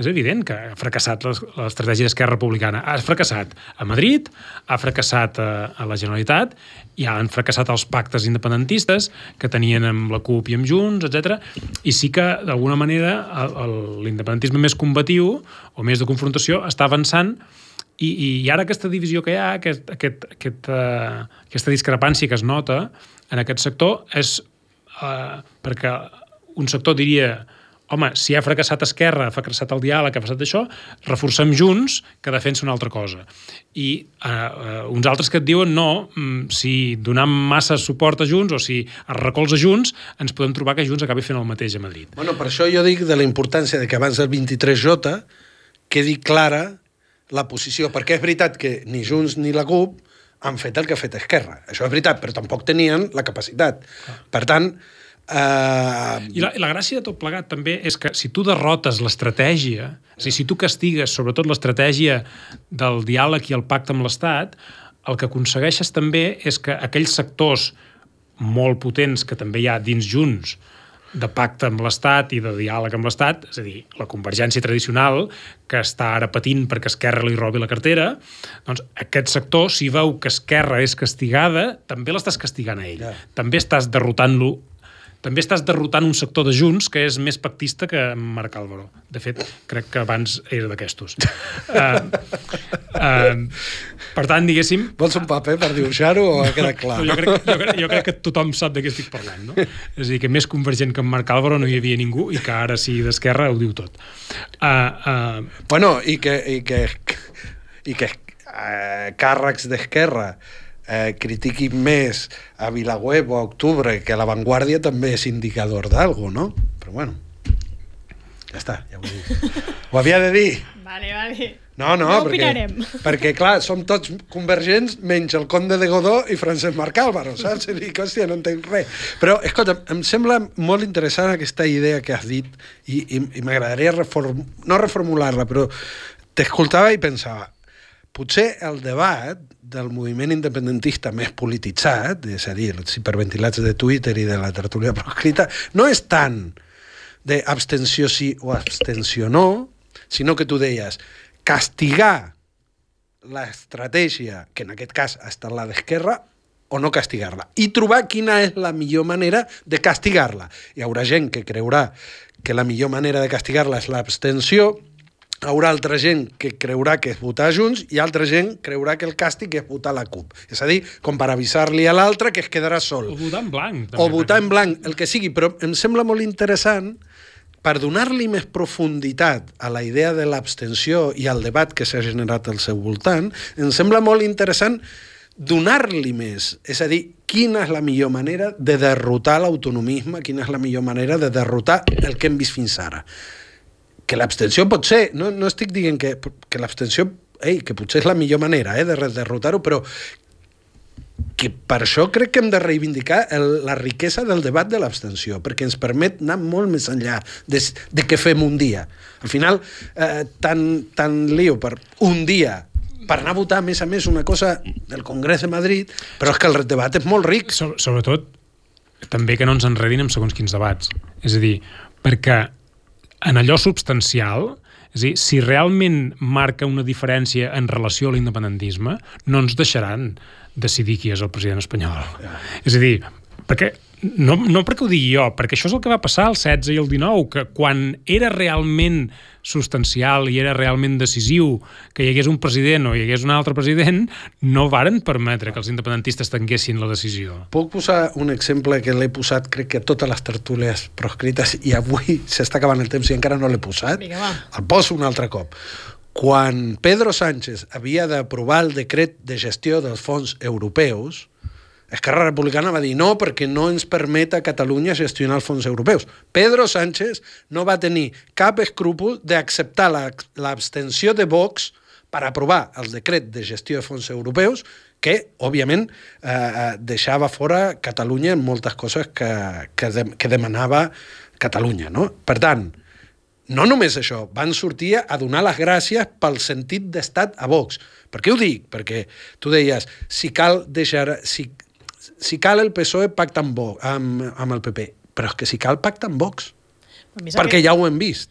és evident que ha fracassat l'estratègia d'Esquerra Republicana. Ha fracassat a Madrid, ha fracassat a, a la Generalitat, i han fracassat els pactes independentistes que tenien amb la CUP i amb Junts, etc. I sí que, d'alguna manera, l'independentisme més combatiu o més de confrontació està avançant i, i, i ara aquesta divisió que hi ha, aquest, aquest, aquest, uh, aquesta discrepància que es nota en aquest sector és uh, perquè un sector diria home, si ha fracassat Esquerra, ha fracassat el diàleg, ha fracassat això, reforcem Junts, que defensa una altra cosa. I uh, uh, uns altres que et diuen no, mm, si donem massa suport a Junts o si es recolza Junts, ens podem trobar que Junts acabi fent el mateix a Madrid. Bueno, per això jo dic de la importància de que abans del 23J quedi clara la posició, perquè és veritat que ni Junts ni la CUP han fet el que ha fet Esquerra. Això és veritat, però tampoc tenien la capacitat. Per tant, Uh... I, la, I la gràcia de tot plegat també és que si tu derrotes l'estratègia, és dir, si tu castigues sobretot l'estratègia del diàleg i el pacte amb l'Estat, el que aconsegueixes també és que aquells sectors molt potents que també hi ha dins Junts de pacte amb l'Estat i de diàleg amb l'Estat, és a dir, la convergència tradicional, que està ara patint perquè Esquerra li robi la cartera, doncs aquest sector, si veu que Esquerra és castigada, també l'estàs castigant a ell. Yeah. També estàs derrotant-lo també estàs derrotant un sector de Junts que és més pactista que Marc Álvaro. De fet, crec que abans era d'aquestos. uh, uh, per tant, diguéssim... Vols un paper per dibuixar-ho o ha quedat clar? jo, crec, jo, crec, jo crec que tothom sap de què estic parlant, no? És a dir, que més convergent que en Marc Álvaro no hi havia ningú i que ara sí d'esquerra ho diu tot. Uh, uh... Bueno, i que, i que, i que uh, càrrecs d'esquerra eh, critiquin més a Vilaweb o a Octubre que a La Vanguardia també és indicador d'algo, no? Però bueno, ja està, ja ho he dit. Ho havia de dir. Vale, vale. No, no, no perquè, perquè, clar, som tots convergents menys el conde de Godó i Francesc Marc Álvaro, saps? I dic, hòstia, no entenc res. Però, escolta, em sembla molt interessant aquesta idea que has dit i, i, i m'agradaria reform... no reformular-la, però t'escoltava i pensava, potser el debat del moviment independentista més polititzat, és a dir, els hiperventilats de Twitter i de la tertúlia proscrita, no és tant d'abstenció sí o abstenció no, sinó que tu deies castigar l'estratègia, que en aquest cas ha estat la d'Esquerra, o no castigar-la. I trobar quina és la millor manera de castigar-la. Hi haurà gent que creurà que la millor manera de castigar-la és l'abstenció, haurà altra gent que creurà que és votar junts i altra gent creurà que el càstig és votar la CUP. És a dir, com per avisar-li a l'altre que es quedarà sol. O votar en blanc. També, o votar en blanc, el que sigui. Però em sembla molt interessant per donar-li més profunditat a la idea de l'abstenció i al debat que s'ha generat al seu voltant, em sembla molt interessant donar-li més, és a dir, quina és la millor manera de derrotar l'autonomisme, quina és la millor manera de derrotar el que hem vist fins ara que l'abstenció pot ser, no, no estic dient que, que l'abstenció, ei, que potser és la millor manera eh, de derrotar-ho, però que per això crec que hem de reivindicar el, la riquesa del debat de l'abstenció, perquè ens permet anar molt més enllà de, de què fem un dia. Al final, eh, tan, tan lío per un dia per anar a votar, a més a més, una cosa del Congrés de Madrid, però és que el debat és molt ric. So, sobretot, també que no ens enredin amb segons quins debats. És a dir, perquè en allò substancial, és a dir, si realment marca una diferència en relació a l'independentisme, no ens deixaran decidir qui és el president espanyol. És a dir, perquè no, no perquè ho digui jo, perquè això és el que va passar el 16 i el 19, que quan era realment substancial i era realment decisiu que hi hagués un president o hi hagués un altre president, no varen permetre que els independentistes tinguessin la decisió. Puc posar un exemple que l'he posat, crec que a totes les tertúlies proscrites, i avui s'està acabant el temps i encara no l'he posat. Vinga, va. El poso un altre cop. Quan Pedro Sánchez havia d'aprovar el decret de gestió dels fons europeus, Esquerra Republicana va dir no perquè no ens permet a Catalunya gestionar els fons europeus. Pedro Sánchez no va tenir cap escrúpol d'acceptar la- l'abstenció de Vox per aprovar el decret de gestió de fons europeus que, òbviament, eh, eh, deixava fora Catalunya en moltes coses que, que, de, que demanava Catalunya. No? Per tant, no només això, van sortir a donar les gràcies pel sentit d'estat a Vox. Per què ho dic? Perquè tu deies, si cal deixar... Si, si cal el PSOE pacta amb, Vox, amb, amb el PP, però és que si cal pacta amb Vox, A perquè aquest- ja ho hem vist.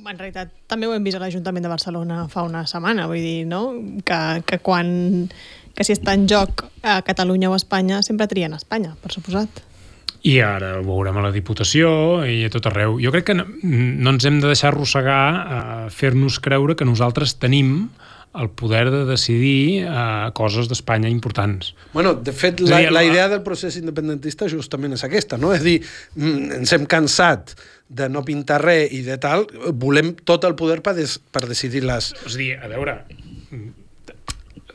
En realitat, també ho hem vist a l'Ajuntament de Barcelona fa una setmana, vull dir, no? Que, que quan... que si està en joc a Catalunya o a Espanya, sempre trien Espanya, per suposat. I ara ho veurem a la Diputació i a tot arreu. Jo crec que no, no ens hem de deixar arrossegar a fer-nos creure que nosaltres tenim el poder de decidir eh, coses d'Espanya importants. Bueno, de fet, la, dir, la idea del procés independentista justament és aquesta, no? És dir, mm, ens hem cansat de no pintar res i de tal, volem tot el poder per, des, per decidir les... És a dir, a veure,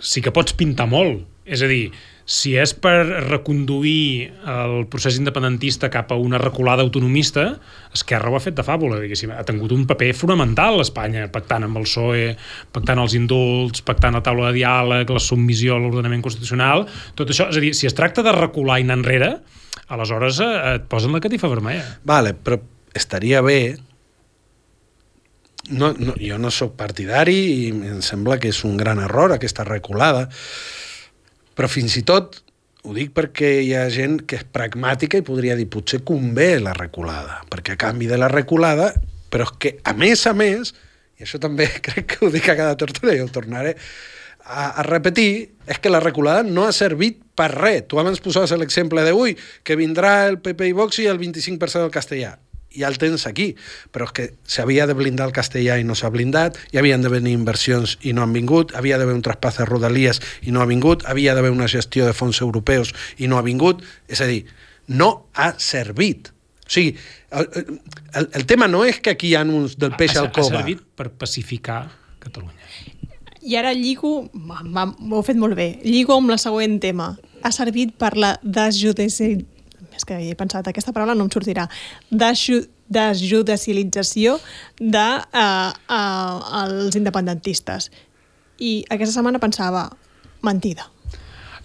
sí que pots pintar molt. És a dir, si és per reconduir el procés independentista cap a una reculada autonomista, Esquerra ho ha fet de fàbula, diguéssim. Ha tingut un paper fonamental a Espanya, pactant amb el PSOE, pactant els indults, pactant la taula de diàleg, la submissió a l'ordenament constitucional, tot això. És a dir, si es tracta de recular i anar enrere, aleshores eh, et posen la catifa vermella. Vale, però estaria bé no, no, jo no sóc partidari i em sembla que és un gran error aquesta reculada, però fins i tot ho dic perquè hi ha gent que és pragmàtica i podria dir potser convé la reculada, perquè a canvi de la reculada, però és que a més a més, i això també crec que ho dic a cada tertúlia i ho tornaré a, a repetir, és que la reculada no ha servit per res. Tu abans posaves l'exemple d'avui, que vindrà el PP i Vox i el 25% del castellà ja el tens aquí, però és que s'havia de blindar el castellà i no s'ha blindat, hi havien de venir inversions i no han vingut, havia d'haver un traspàs de rodalies i no ha vingut, havia d'haver una gestió de fons europeus i no ha vingut, és a dir, no ha servit. O sigui, el, el, el tema no és que aquí hi ha uns del peix ha, al cova. Ha servit per pacificar Catalunya. I ara lligo, m'ha- m'ha- ho heu fet molt bé, lligo amb el següent tema. Ha servit per la desjudicialització és que he pensat, aquesta paraula no em sortirà, Desju- desjudicialització de uh, uh, els independentistes. I aquesta setmana pensava, mentida.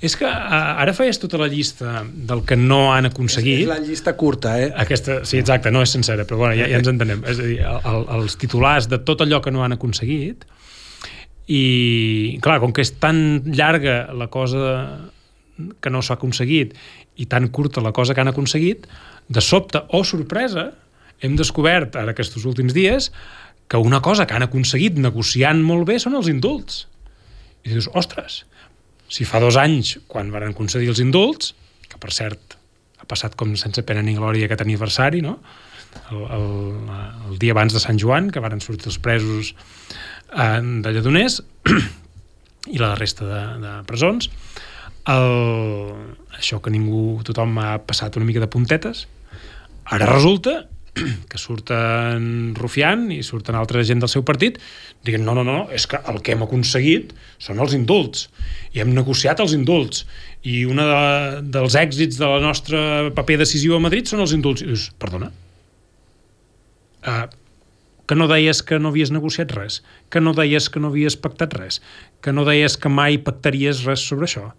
És que uh, ara feies tota la llista del que no han aconseguit. És la llista curta, eh? Aquesta, sí, exacte, no és sencera, però bueno, ja, ja ens entenem. És a dir, el, els titulars de tot allò que no han aconseguit i, clar, com que és tan llarga la cosa que no s'ha aconseguit i tan curta la cosa que han aconseguit, de sobte o sorpresa, hem descobert ara aquests últims dies que una cosa que han aconseguit negociant molt bé són els indults. I dius, ostres, si fa dos anys, quan van concedir els indults, que per cert ha passat com sense pena ni glòria aquest aniversari, no? El, el, el dia abans de Sant Joan, que varen sortir els presos eh, de Lledoners i la resta de, de presons, el, això que ningú, tothom ha passat una mica de puntetes, ara resulta que surten Rufián i surten altra gent del seu partit dient no, no, no, és que el que hem aconseguit són els indults. I hem negociat els indults. I un de, dels èxits de la nostra paper decisiu a Madrid són els indults. I dius, perdona? Uh, que no deies que no havies negociat res que no deies que no havies pactat res que no deies que mai pactaries res sobre això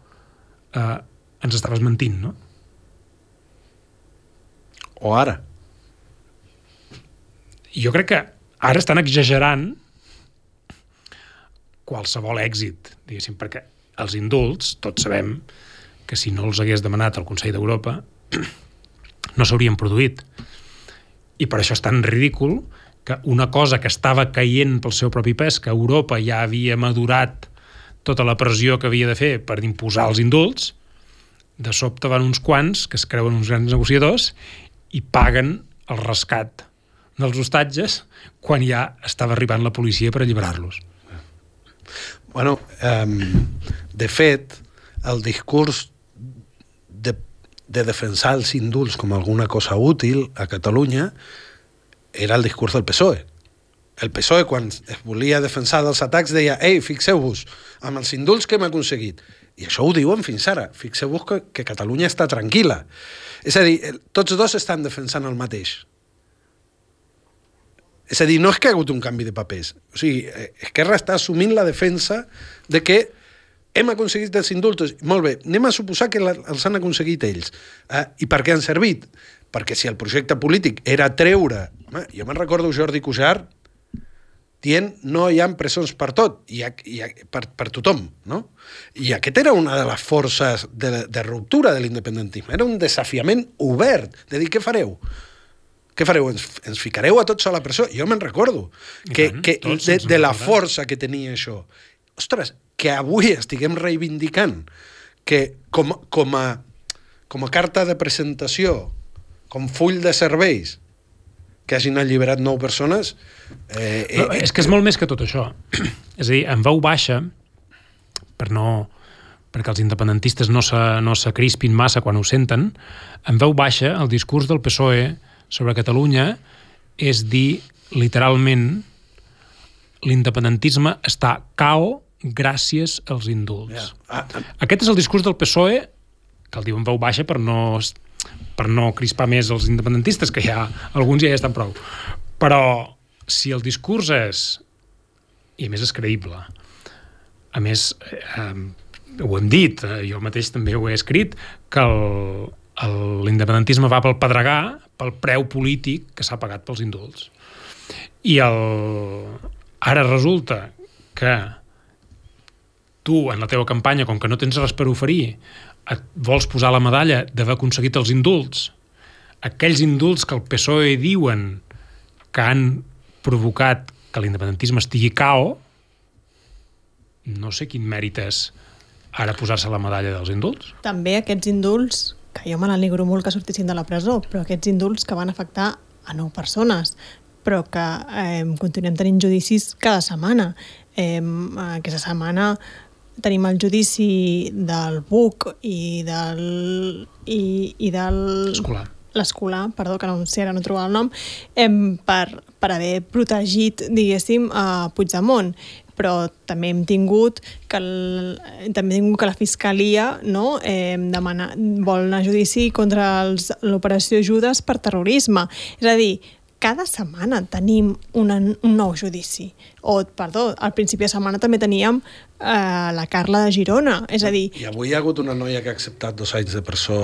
uh, ens estaves mentint, no? O ara. Jo crec que ara estan exagerant qualsevol èxit, diguéssim, perquè els indults, tots sabem que si no els hagués demanat el Consell d'Europa no s'haurien produït. I per això és tan ridícul que una cosa que estava caient pel seu propi pes, que Europa ja havia madurat tota la pressió que havia de fer per imposar els indults, de sobte van uns quants que es creuen uns grans negociadors i paguen el rescat dels hostatges quan ja estava arribant la policia per alliberar-los. Bueno, um, de fet, el discurs de, de defensar els indults com alguna cosa útil a Catalunya era el discurs del PSOE. El PSOE, quan es volia defensar dels atacs, deia «Ei, fixeu-vos, amb els indults que hem aconseguit». I això ho diuen fins ara. Fixeu-vos que, que Catalunya està tranquil·la. És a dir, tots dos estan defensant el mateix. És a dir, no és que ha hagut un canvi de papers. O sigui, eh, Esquerra està assumint la defensa de que hem aconseguit els indultos. Molt bé, anem a suposar que els han aconseguit ells. Eh? I per què han servit? Perquè si el projecte polític era treure... Home, jo me'n recordo Jordi Cujar dient no hi ha presons per tot, i, i per, per tothom, no? I aquest era una de les forces de, de ruptura de l'independentisme. Era un desafiament obert de dir què fareu? Què fareu? Ens, ens ficareu a tots a la presó? Jo me'n recordo que, tant, que de, de la força que tenia això. Ostres, que avui estiguem reivindicant que com, com, a, com a carta de presentació, com full de serveis, que hagin alliberat nou persones... Eh, eh, no, és que és molt més que tot això. és a dir, en veu baixa, per no perquè els independentistes no s'acrispin no massa quan ho senten, en veu baixa el discurs del PSOE sobre Catalunya és dir literalment l'independentisme està cao gràcies als indults. Yeah. Ah, ah. Aquest és el discurs del PSOE, que el diu en veu baixa per no, per no crispar més els independentistes, que ja alguns ja hi estan prou. Però si el discurs és, i a més és creïble, a més, eh, ho hem dit, eh, jo mateix també ho he escrit, que l'independentisme va pel pedregar, pel preu polític que s'ha pagat pels indults. I el... ara resulta que tu, en la teva campanya, com que no tens res per oferir, et vols posar la medalla d'haver aconseguit els indults, aquells indults que el PSOE diuen que han provocat que l'independentisme estigui cao, no sé quin mèrit és ara posar-se la medalla dels indults. També aquests indults que jo me n'alegro molt que sortissin de la presó, però aquests indults que van afectar a nou persones, però que eh, continuem tenint judicis cada setmana. Eh, aquesta setmana tenim el judici del BUC i del... i, i del... Escolar l'escolar, perdó, que no, si ara no trobava el nom, eh, per, per haver protegit, diguéssim, a Puigdemont però també hem tingut que, el, també hem tingut que la Fiscalia no, eh, demana, vol anar a judici contra l'operació Judes per terrorisme. És a dir, cada setmana tenim una, un nou judici. O, perdó, al principi de setmana també teníem eh, la Carla de Girona. És a dir... I avui hi ha hagut una noia que ha acceptat dos anys de presó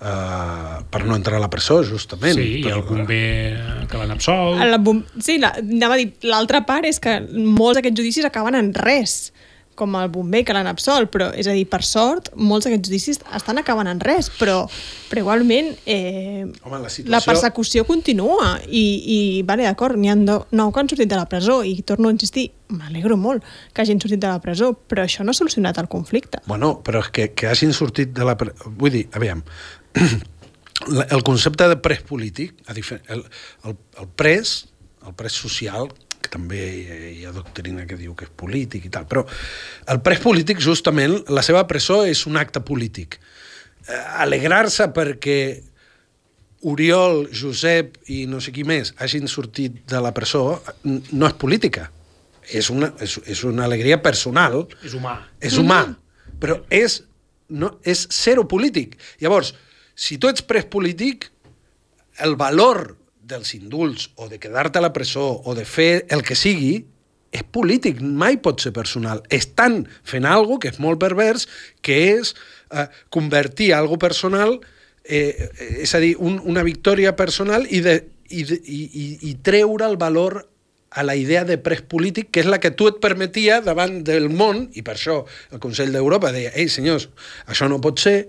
Uh, per no entrar a la presó, justament. Sí, i el bomber que l'han absolt. La bom... Sí, la, anava a dir, l'altra part és que molts d'aquests judicis acaben en res, com el bomber que l'han absolt, però, és a dir, per sort, molts d'aquests judicis estan acabant en res, però, però igualment eh, Home, la, situació... la persecució continua i, i vale, d'acord, n'hi ha nou que han sortit de la presó i torno a insistir, m'alegro molt que hagin sortit de la presó, però això no ha solucionat el conflicte. Bueno, però és que, que hagin sortit de la presó... Vull dir, aviam, el concepte de pres polític, el, el, el pres, el pres social, també hi ha doctrina que diu que és polític i tal, però el pres polític, justament, la seva presó és un acte polític. Eh, alegrar-se perquè Oriol, Josep i no sé qui més hagin sortit de la presó no és política. És una, és, és una alegria personal. És humà. És humà. Mm -hmm. Però és, no, és zero polític. Llavors, si tu ets pres polític, el valor dels indults o de quedar-te a la presó o de fer el que sigui és polític, mai pot ser personal. Estan fent algo que és molt pervers, que és eh, convertir algo personal, eh, és a dir, un, una victòria personal i, de, i, i, i, i treure el valor a la idea de pres polític, que és la que tu et permetia davant del món, i per això el Consell d'Europa deia, ei, senyors, això no pot ser.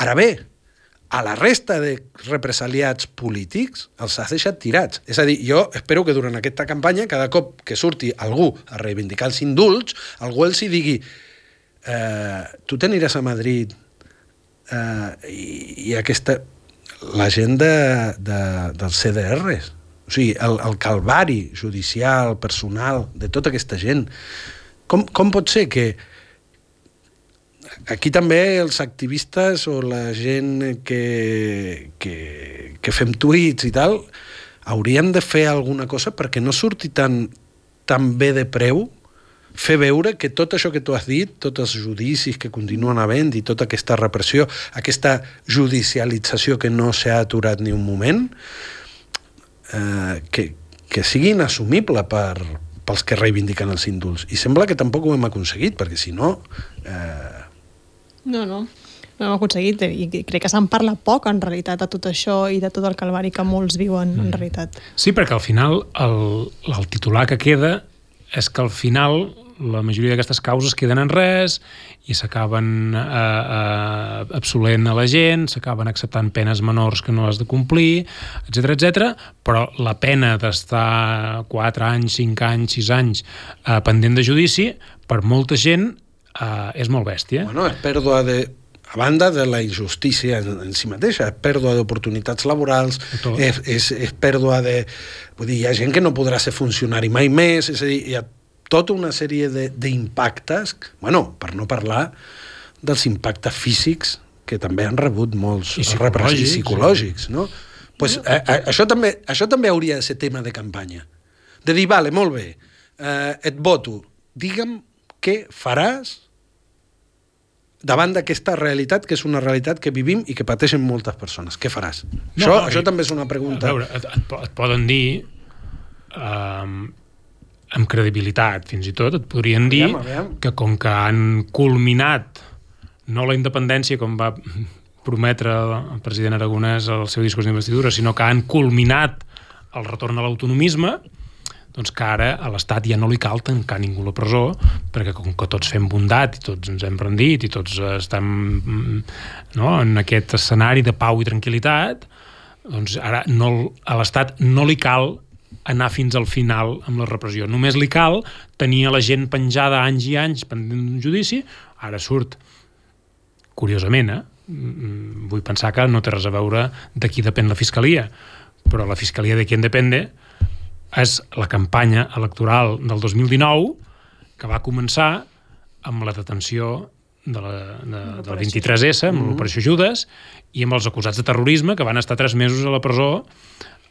Ara bé, a la resta de represaliats polítics els has deixat tirats. És a dir, jo espero que durant aquesta campanya, cada cop que surti algú a reivindicar els indults, algú els hi digui eh, tu t'aniràs a Madrid eh, i, i aquesta... la gent de, de, dels CDRs, o sigui, el, el calvari judicial, personal, de tota aquesta gent. Com, com pot ser que aquí també els activistes o la gent que, que, que fem tuits i tal hauríem de fer alguna cosa perquè no surti tan, tan bé de preu fer veure que tot això que tu has dit, tots els judicis que continuen havent i tota aquesta repressió, aquesta judicialització que no s'ha aturat ni un moment, eh, que, que sigui inassumible per, pels que reivindiquen els indults. I sembla que tampoc ho hem aconseguit, perquè si no... Eh, no, no. No hem aconseguit i crec que se'n parla poc en realitat de tot això i de tot el calvari que molts viuen mm. en realitat. Sí, perquè al final el, el titular que queda és que al final la majoria d'aquestes causes queden en res i s'acaben eh, eh, absolent a la gent, s'acaben acceptant penes menors que no has de complir, etc etc. però la pena d'estar 4 anys, 5 anys, 6 anys eh, pendent de judici, per molta gent uh, és molt bèstia. Bueno, és pèrdua de a banda de la injustícia en, en si mateixa, és pèrdua d'oportunitats laborals, és, és, és pèrdua de... Vull dir, hi ha gent que no podrà ser funcionari mai més, és a dir, hi ha tota una sèrie d'impactes, bueno, per no parlar dels impactes físics que també han rebut molts I psicològics, psicològics no? Pues, a, a, això, també, això també hauria de ser tema de campanya. De dir, vale, molt bé, eh, et voto, digue'm què faràs davant d'aquesta realitat, que és una realitat que vivim i que pateixen moltes persones. Què faràs? No, això, no, això i, també és una pregunta. A veure, et, et, et poden dir um, amb credibilitat, fins i tot, et podrien dir aviam, aviam. que com que han culminat no la independència com va prometre el president Aragonès al seu discurs d'investidura, sinó que han culminat el retorn a l'autonomisme, doncs que ara a l'Estat ja no li cal tancar ningú la presó, perquè com que tots fem bondat i tots ens hem rendit i tots estem no, en aquest escenari de pau i tranquil·litat, doncs ara no, a l'Estat no li cal anar fins al final amb la repressió. Només li cal tenir la gent penjada anys i anys pendent d'un judici, ara surt, curiosament, eh? Mm, vull pensar que no té res a veure de qui depèn la Fiscalia, però la Fiscalia de qui en depende és la campanya electoral del 2019 que va començar amb la detenció de la, de, del 23S, amb mm -hmm. l'operació Judes, i amb els acusats de terrorisme que van estar tres mesos a la presó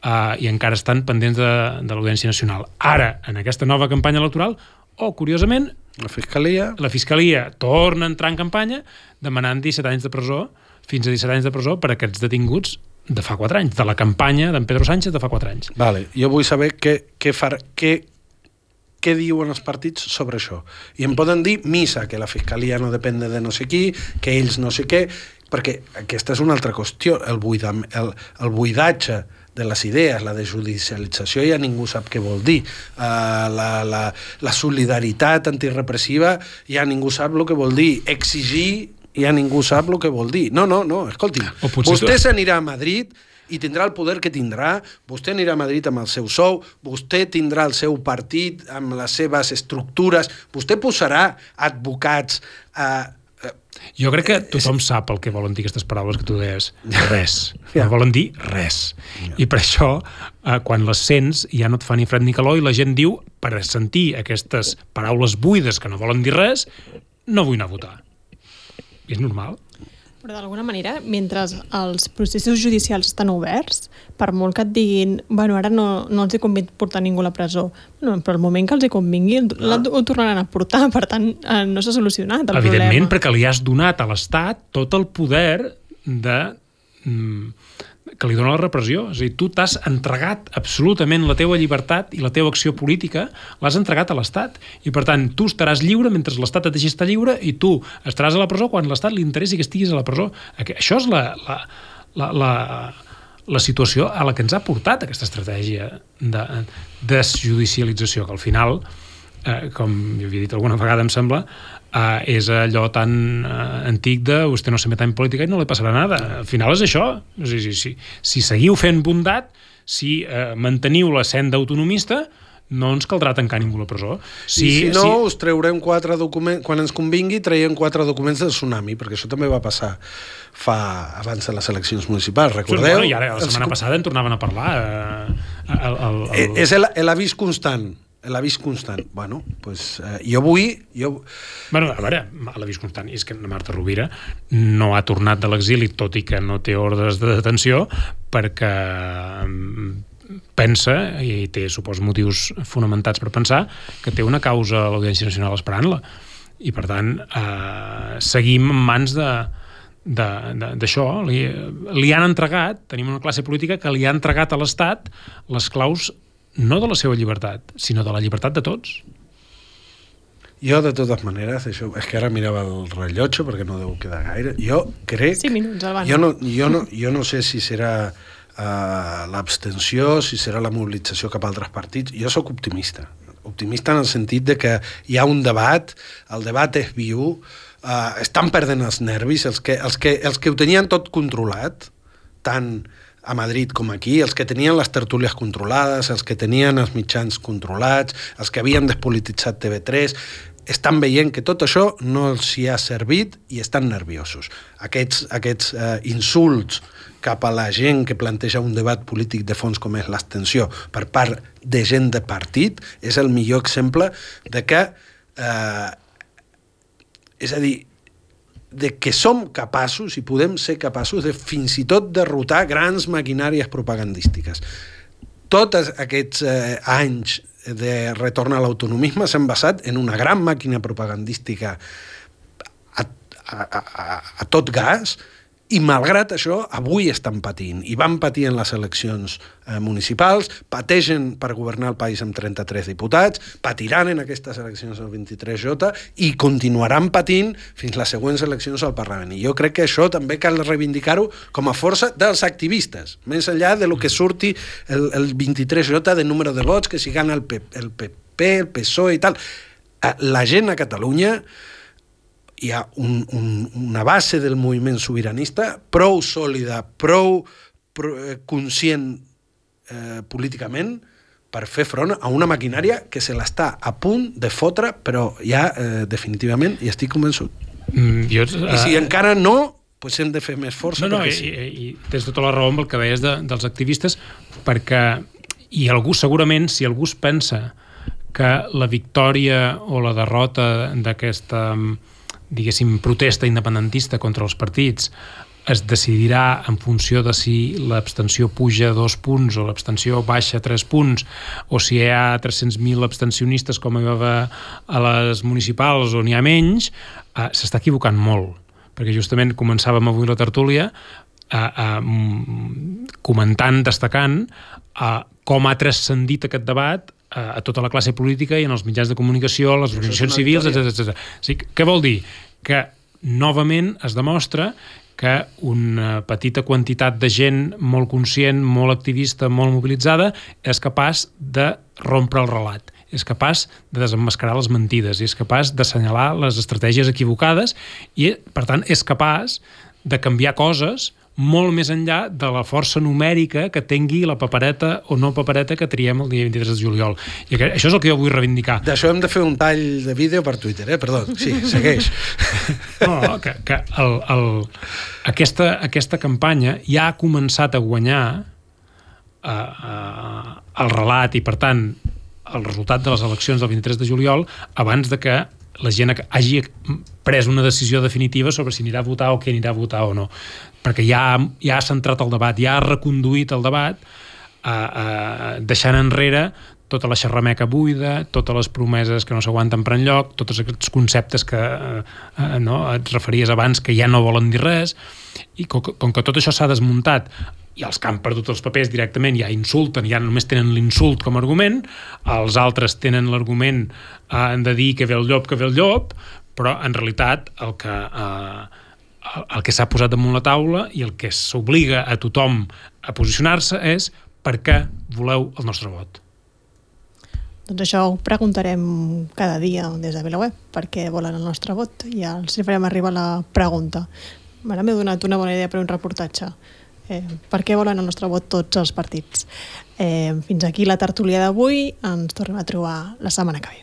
eh, i encara estan pendents de, de l'Audiència Nacional. Ara, en aquesta nova campanya electoral, o, oh, curiosament, la Fiscalia... La Fiscalia torna a entrar en campanya demanant 17 anys de presó, fins a 17 anys de presó per a aquests detinguts de fa 4 anys, de la campanya d'en Pedro Sánchez de fa 4 anys. Vale. Jo vull saber què, què, far, què, què diuen els partits sobre això. I em poden dir missa, que la fiscalia no depèn de no sé qui, que ells no sé què, perquè aquesta és una altra qüestió, el, buida, el, el buidatge de les idees, la desjudicialització ja ningú sap què vol dir. Uh, la, la, la solidaritat antirepressiva ja ningú sap el que vol dir. Exigir ja ningú sap el que vol dir. No, no, no, escolti, vostè tu... s'anirà a Madrid i tindrà el poder que tindrà, vostè anirà a Madrid amb el seu sou, vostè tindrà el seu partit amb les seves estructures, vostè posarà advocats a... Eh, jo crec que eh, tothom sap el que volen dir aquestes paraules que tu deies. Res. No volen dir res. I per això, eh, quan les sents, ja no et fa ni fred ni calor i la gent diu, per sentir aquestes paraules buides que no volen dir res, no vull anar a votar és normal. Però d'alguna manera, mentre els processos judicials estan oberts, per molt que et diguin bueno, ara no, no els hi convé portar ningú a la presó, bueno, però el moment que els hi convingui ah. ho tornaran a portar, per tant eh, no s'ha solucionat el Evidentment, problema. perquè li has donat a l'Estat tot el poder de mm, que li dona la repressió. És a dir, tu t'has entregat absolutament la teua llibertat i la teua acció política, l'has entregat a l'Estat. I, per tant, tu estaràs lliure mentre l'Estat et deixi estar lliure i tu estaràs a la presó quan l'Estat li interessi que estiguis a la presó. Això és la, la, la, la, la situació a la que ens ha portat aquesta estratègia de desjudicialització, que al final eh, com jo havia dit alguna vegada, em sembla, eh, és allò tan eh, antic de vostè no se meta en política i no li passarà nada. Al final és això. Si, si, si, si seguiu fent bondat, si eh, manteniu la senda autonomista, no ens caldrà tancar ningú a la presó. Si, I si no, si... us treurem quatre documents, quan ens convingui, traiem quatre documents del tsunami, perquè això també va passar fa abans de les eleccions municipals, recordeu? Sí, bueno, I ara, la setmana els... passada en tornaven a parlar. Eh, el, el, el... Eh, és l'avís constant l'avís constant. Bueno, pues, eh, jo vull... Jo... Bueno, a veure, l'avís constant és que Marta Rovira no ha tornat de l'exili, tot i que no té ordres de detenció, perquè mm, pensa, i té, supos, motius fonamentats per pensar, que té una causa a l'Audiència Nacional esperant-la. I, per tant, eh, seguim en mans de, d'això, li, li han entregat, tenim una classe política que li ha entregat a l'Estat les claus no de la seva llibertat, sinó de la llibertat de tots. Jo, de totes maneres, això, és que ara mirava el rellotge perquè no deu quedar gaire. Jo crec... 5 minuts. Jo no, jo no, jo no sé si serà uh, l'abstenció, si serà la mobilització cap a altres partits. Jo sóc optimista. Optimista en el sentit de que hi ha un debat, el debat és viu, uh, estan perdent els nervis, els que, els, que, els que ho tenien tot controlat, tant a Madrid com aquí, els que tenien les tertúlies controlades, els que tenien els mitjans controlats, els que havien despolititzat TV3, estan veient que tot això no els hi ha servit i estan nerviosos. Aquests, aquests eh, insults cap a la gent que planteja un debat polític de fons com és l'abstenció per part de gent de partit és el millor exemple de que eh, és a dir, de que som capaços i podem ser capaços de fins i tot derrotar grans maquinàries propagandístiques. Tots aquests eh, anys de retorn a l'autonomisme s'han basat en una gran màquina propagandística a, a, a, a tot gas i malgrat això, avui estan patint. I van patir en les eleccions eh, municipals, pateixen per governar el país amb 33 diputats, patiran en aquestes eleccions del 23J i continuaran patint fins les següents eleccions al Parlament. I jo crec que això també cal reivindicar-ho com a força dels activistes, més enllà de lo que surti el, el 23J de número de vots, que si gana el, P, el PP, el PSOE i tal. Eh, la gent a Catalunya hi ha un, un, una base del moviment sobiranista prou sòlida, prou, prou eh, conscient eh, políticament per fer front a una maquinària que se l'està a punt de fotre, però ja eh, definitivament hi estic convençut. Mm, jo, uh... I si eh, encara no, pues hem de fer més força. No, no, i, sí. i, i tens tota la raó amb el que deies de, dels activistes, perquè i algú segurament, si algú es pensa que la victòria o la derrota d'aquesta diguéssim, protesta independentista contra els partits es decidirà en funció de si l'abstenció puja dos punts o l'abstenció baixa tres punts o si hi ha 300.000 abstencionistes com hi va a les municipals o n'hi ha menys, eh, s'està equivocant molt perquè justament començàvem avui la tertúlia eh, eh, comentant, destacant eh, com ha transcendit aquest debat a, a tota la classe política i en els mitjans de comunicació, les organitzacions civils, etc etc. O sigui, què vol dir? Que novament es demostra que una petita quantitat de gent molt conscient, molt activista, molt mobilitzada, és capaç de rompre el relat és capaç de desenmascarar les mentides, és capaç d'assenyalar les estratègies equivocades i, per tant, és capaç de canviar coses molt més enllà de la força numèrica que tingui la papereta o no papereta que triem el dia 23 de juliol. I això és el que jo vull reivindicar. D'això hem de fer un tall de vídeo per Twitter, eh? Perdó, sí, segueix. No, que, que el, el, aquesta, aquesta campanya ja ha començat a guanyar uh, uh, el relat i, per tant, el resultat de les eleccions del 23 de juliol abans de que la gent hagi pres una decisió definitiva sobre si anirà a votar o què anirà a votar o no. Perquè ja, ja ha centrat el debat, ja ha reconduït el debat, eh, eh, deixant enrere tota la xerrameca buida, totes les promeses que no s'aguanten per enlloc, tots aquests conceptes que eh, eh, no, et referies abans que ja no volen dir res, i com, com que tot això s'ha desmuntat i els que han perdut els papers directament ja insulten, ja només tenen l'insult com a argument, els altres tenen l'argument eh, de dir que ve el llop, que ve el llop, però en realitat el que... Eh, el que s'ha posat damunt la taula i el que s'obliga a tothom a posicionar-se és per què voleu el nostre vot. Doncs això ho preguntarem cada dia des de VilaWeb, perquè volen el nostre vot. I ja els farem arribar la pregunta. Ara m'he donat una bona idea per un reportatge. Eh, per què volen el nostre vot tots els partits? Eh, fins aquí la tertúlia d'avui. Ens tornem a trobar la setmana que ve.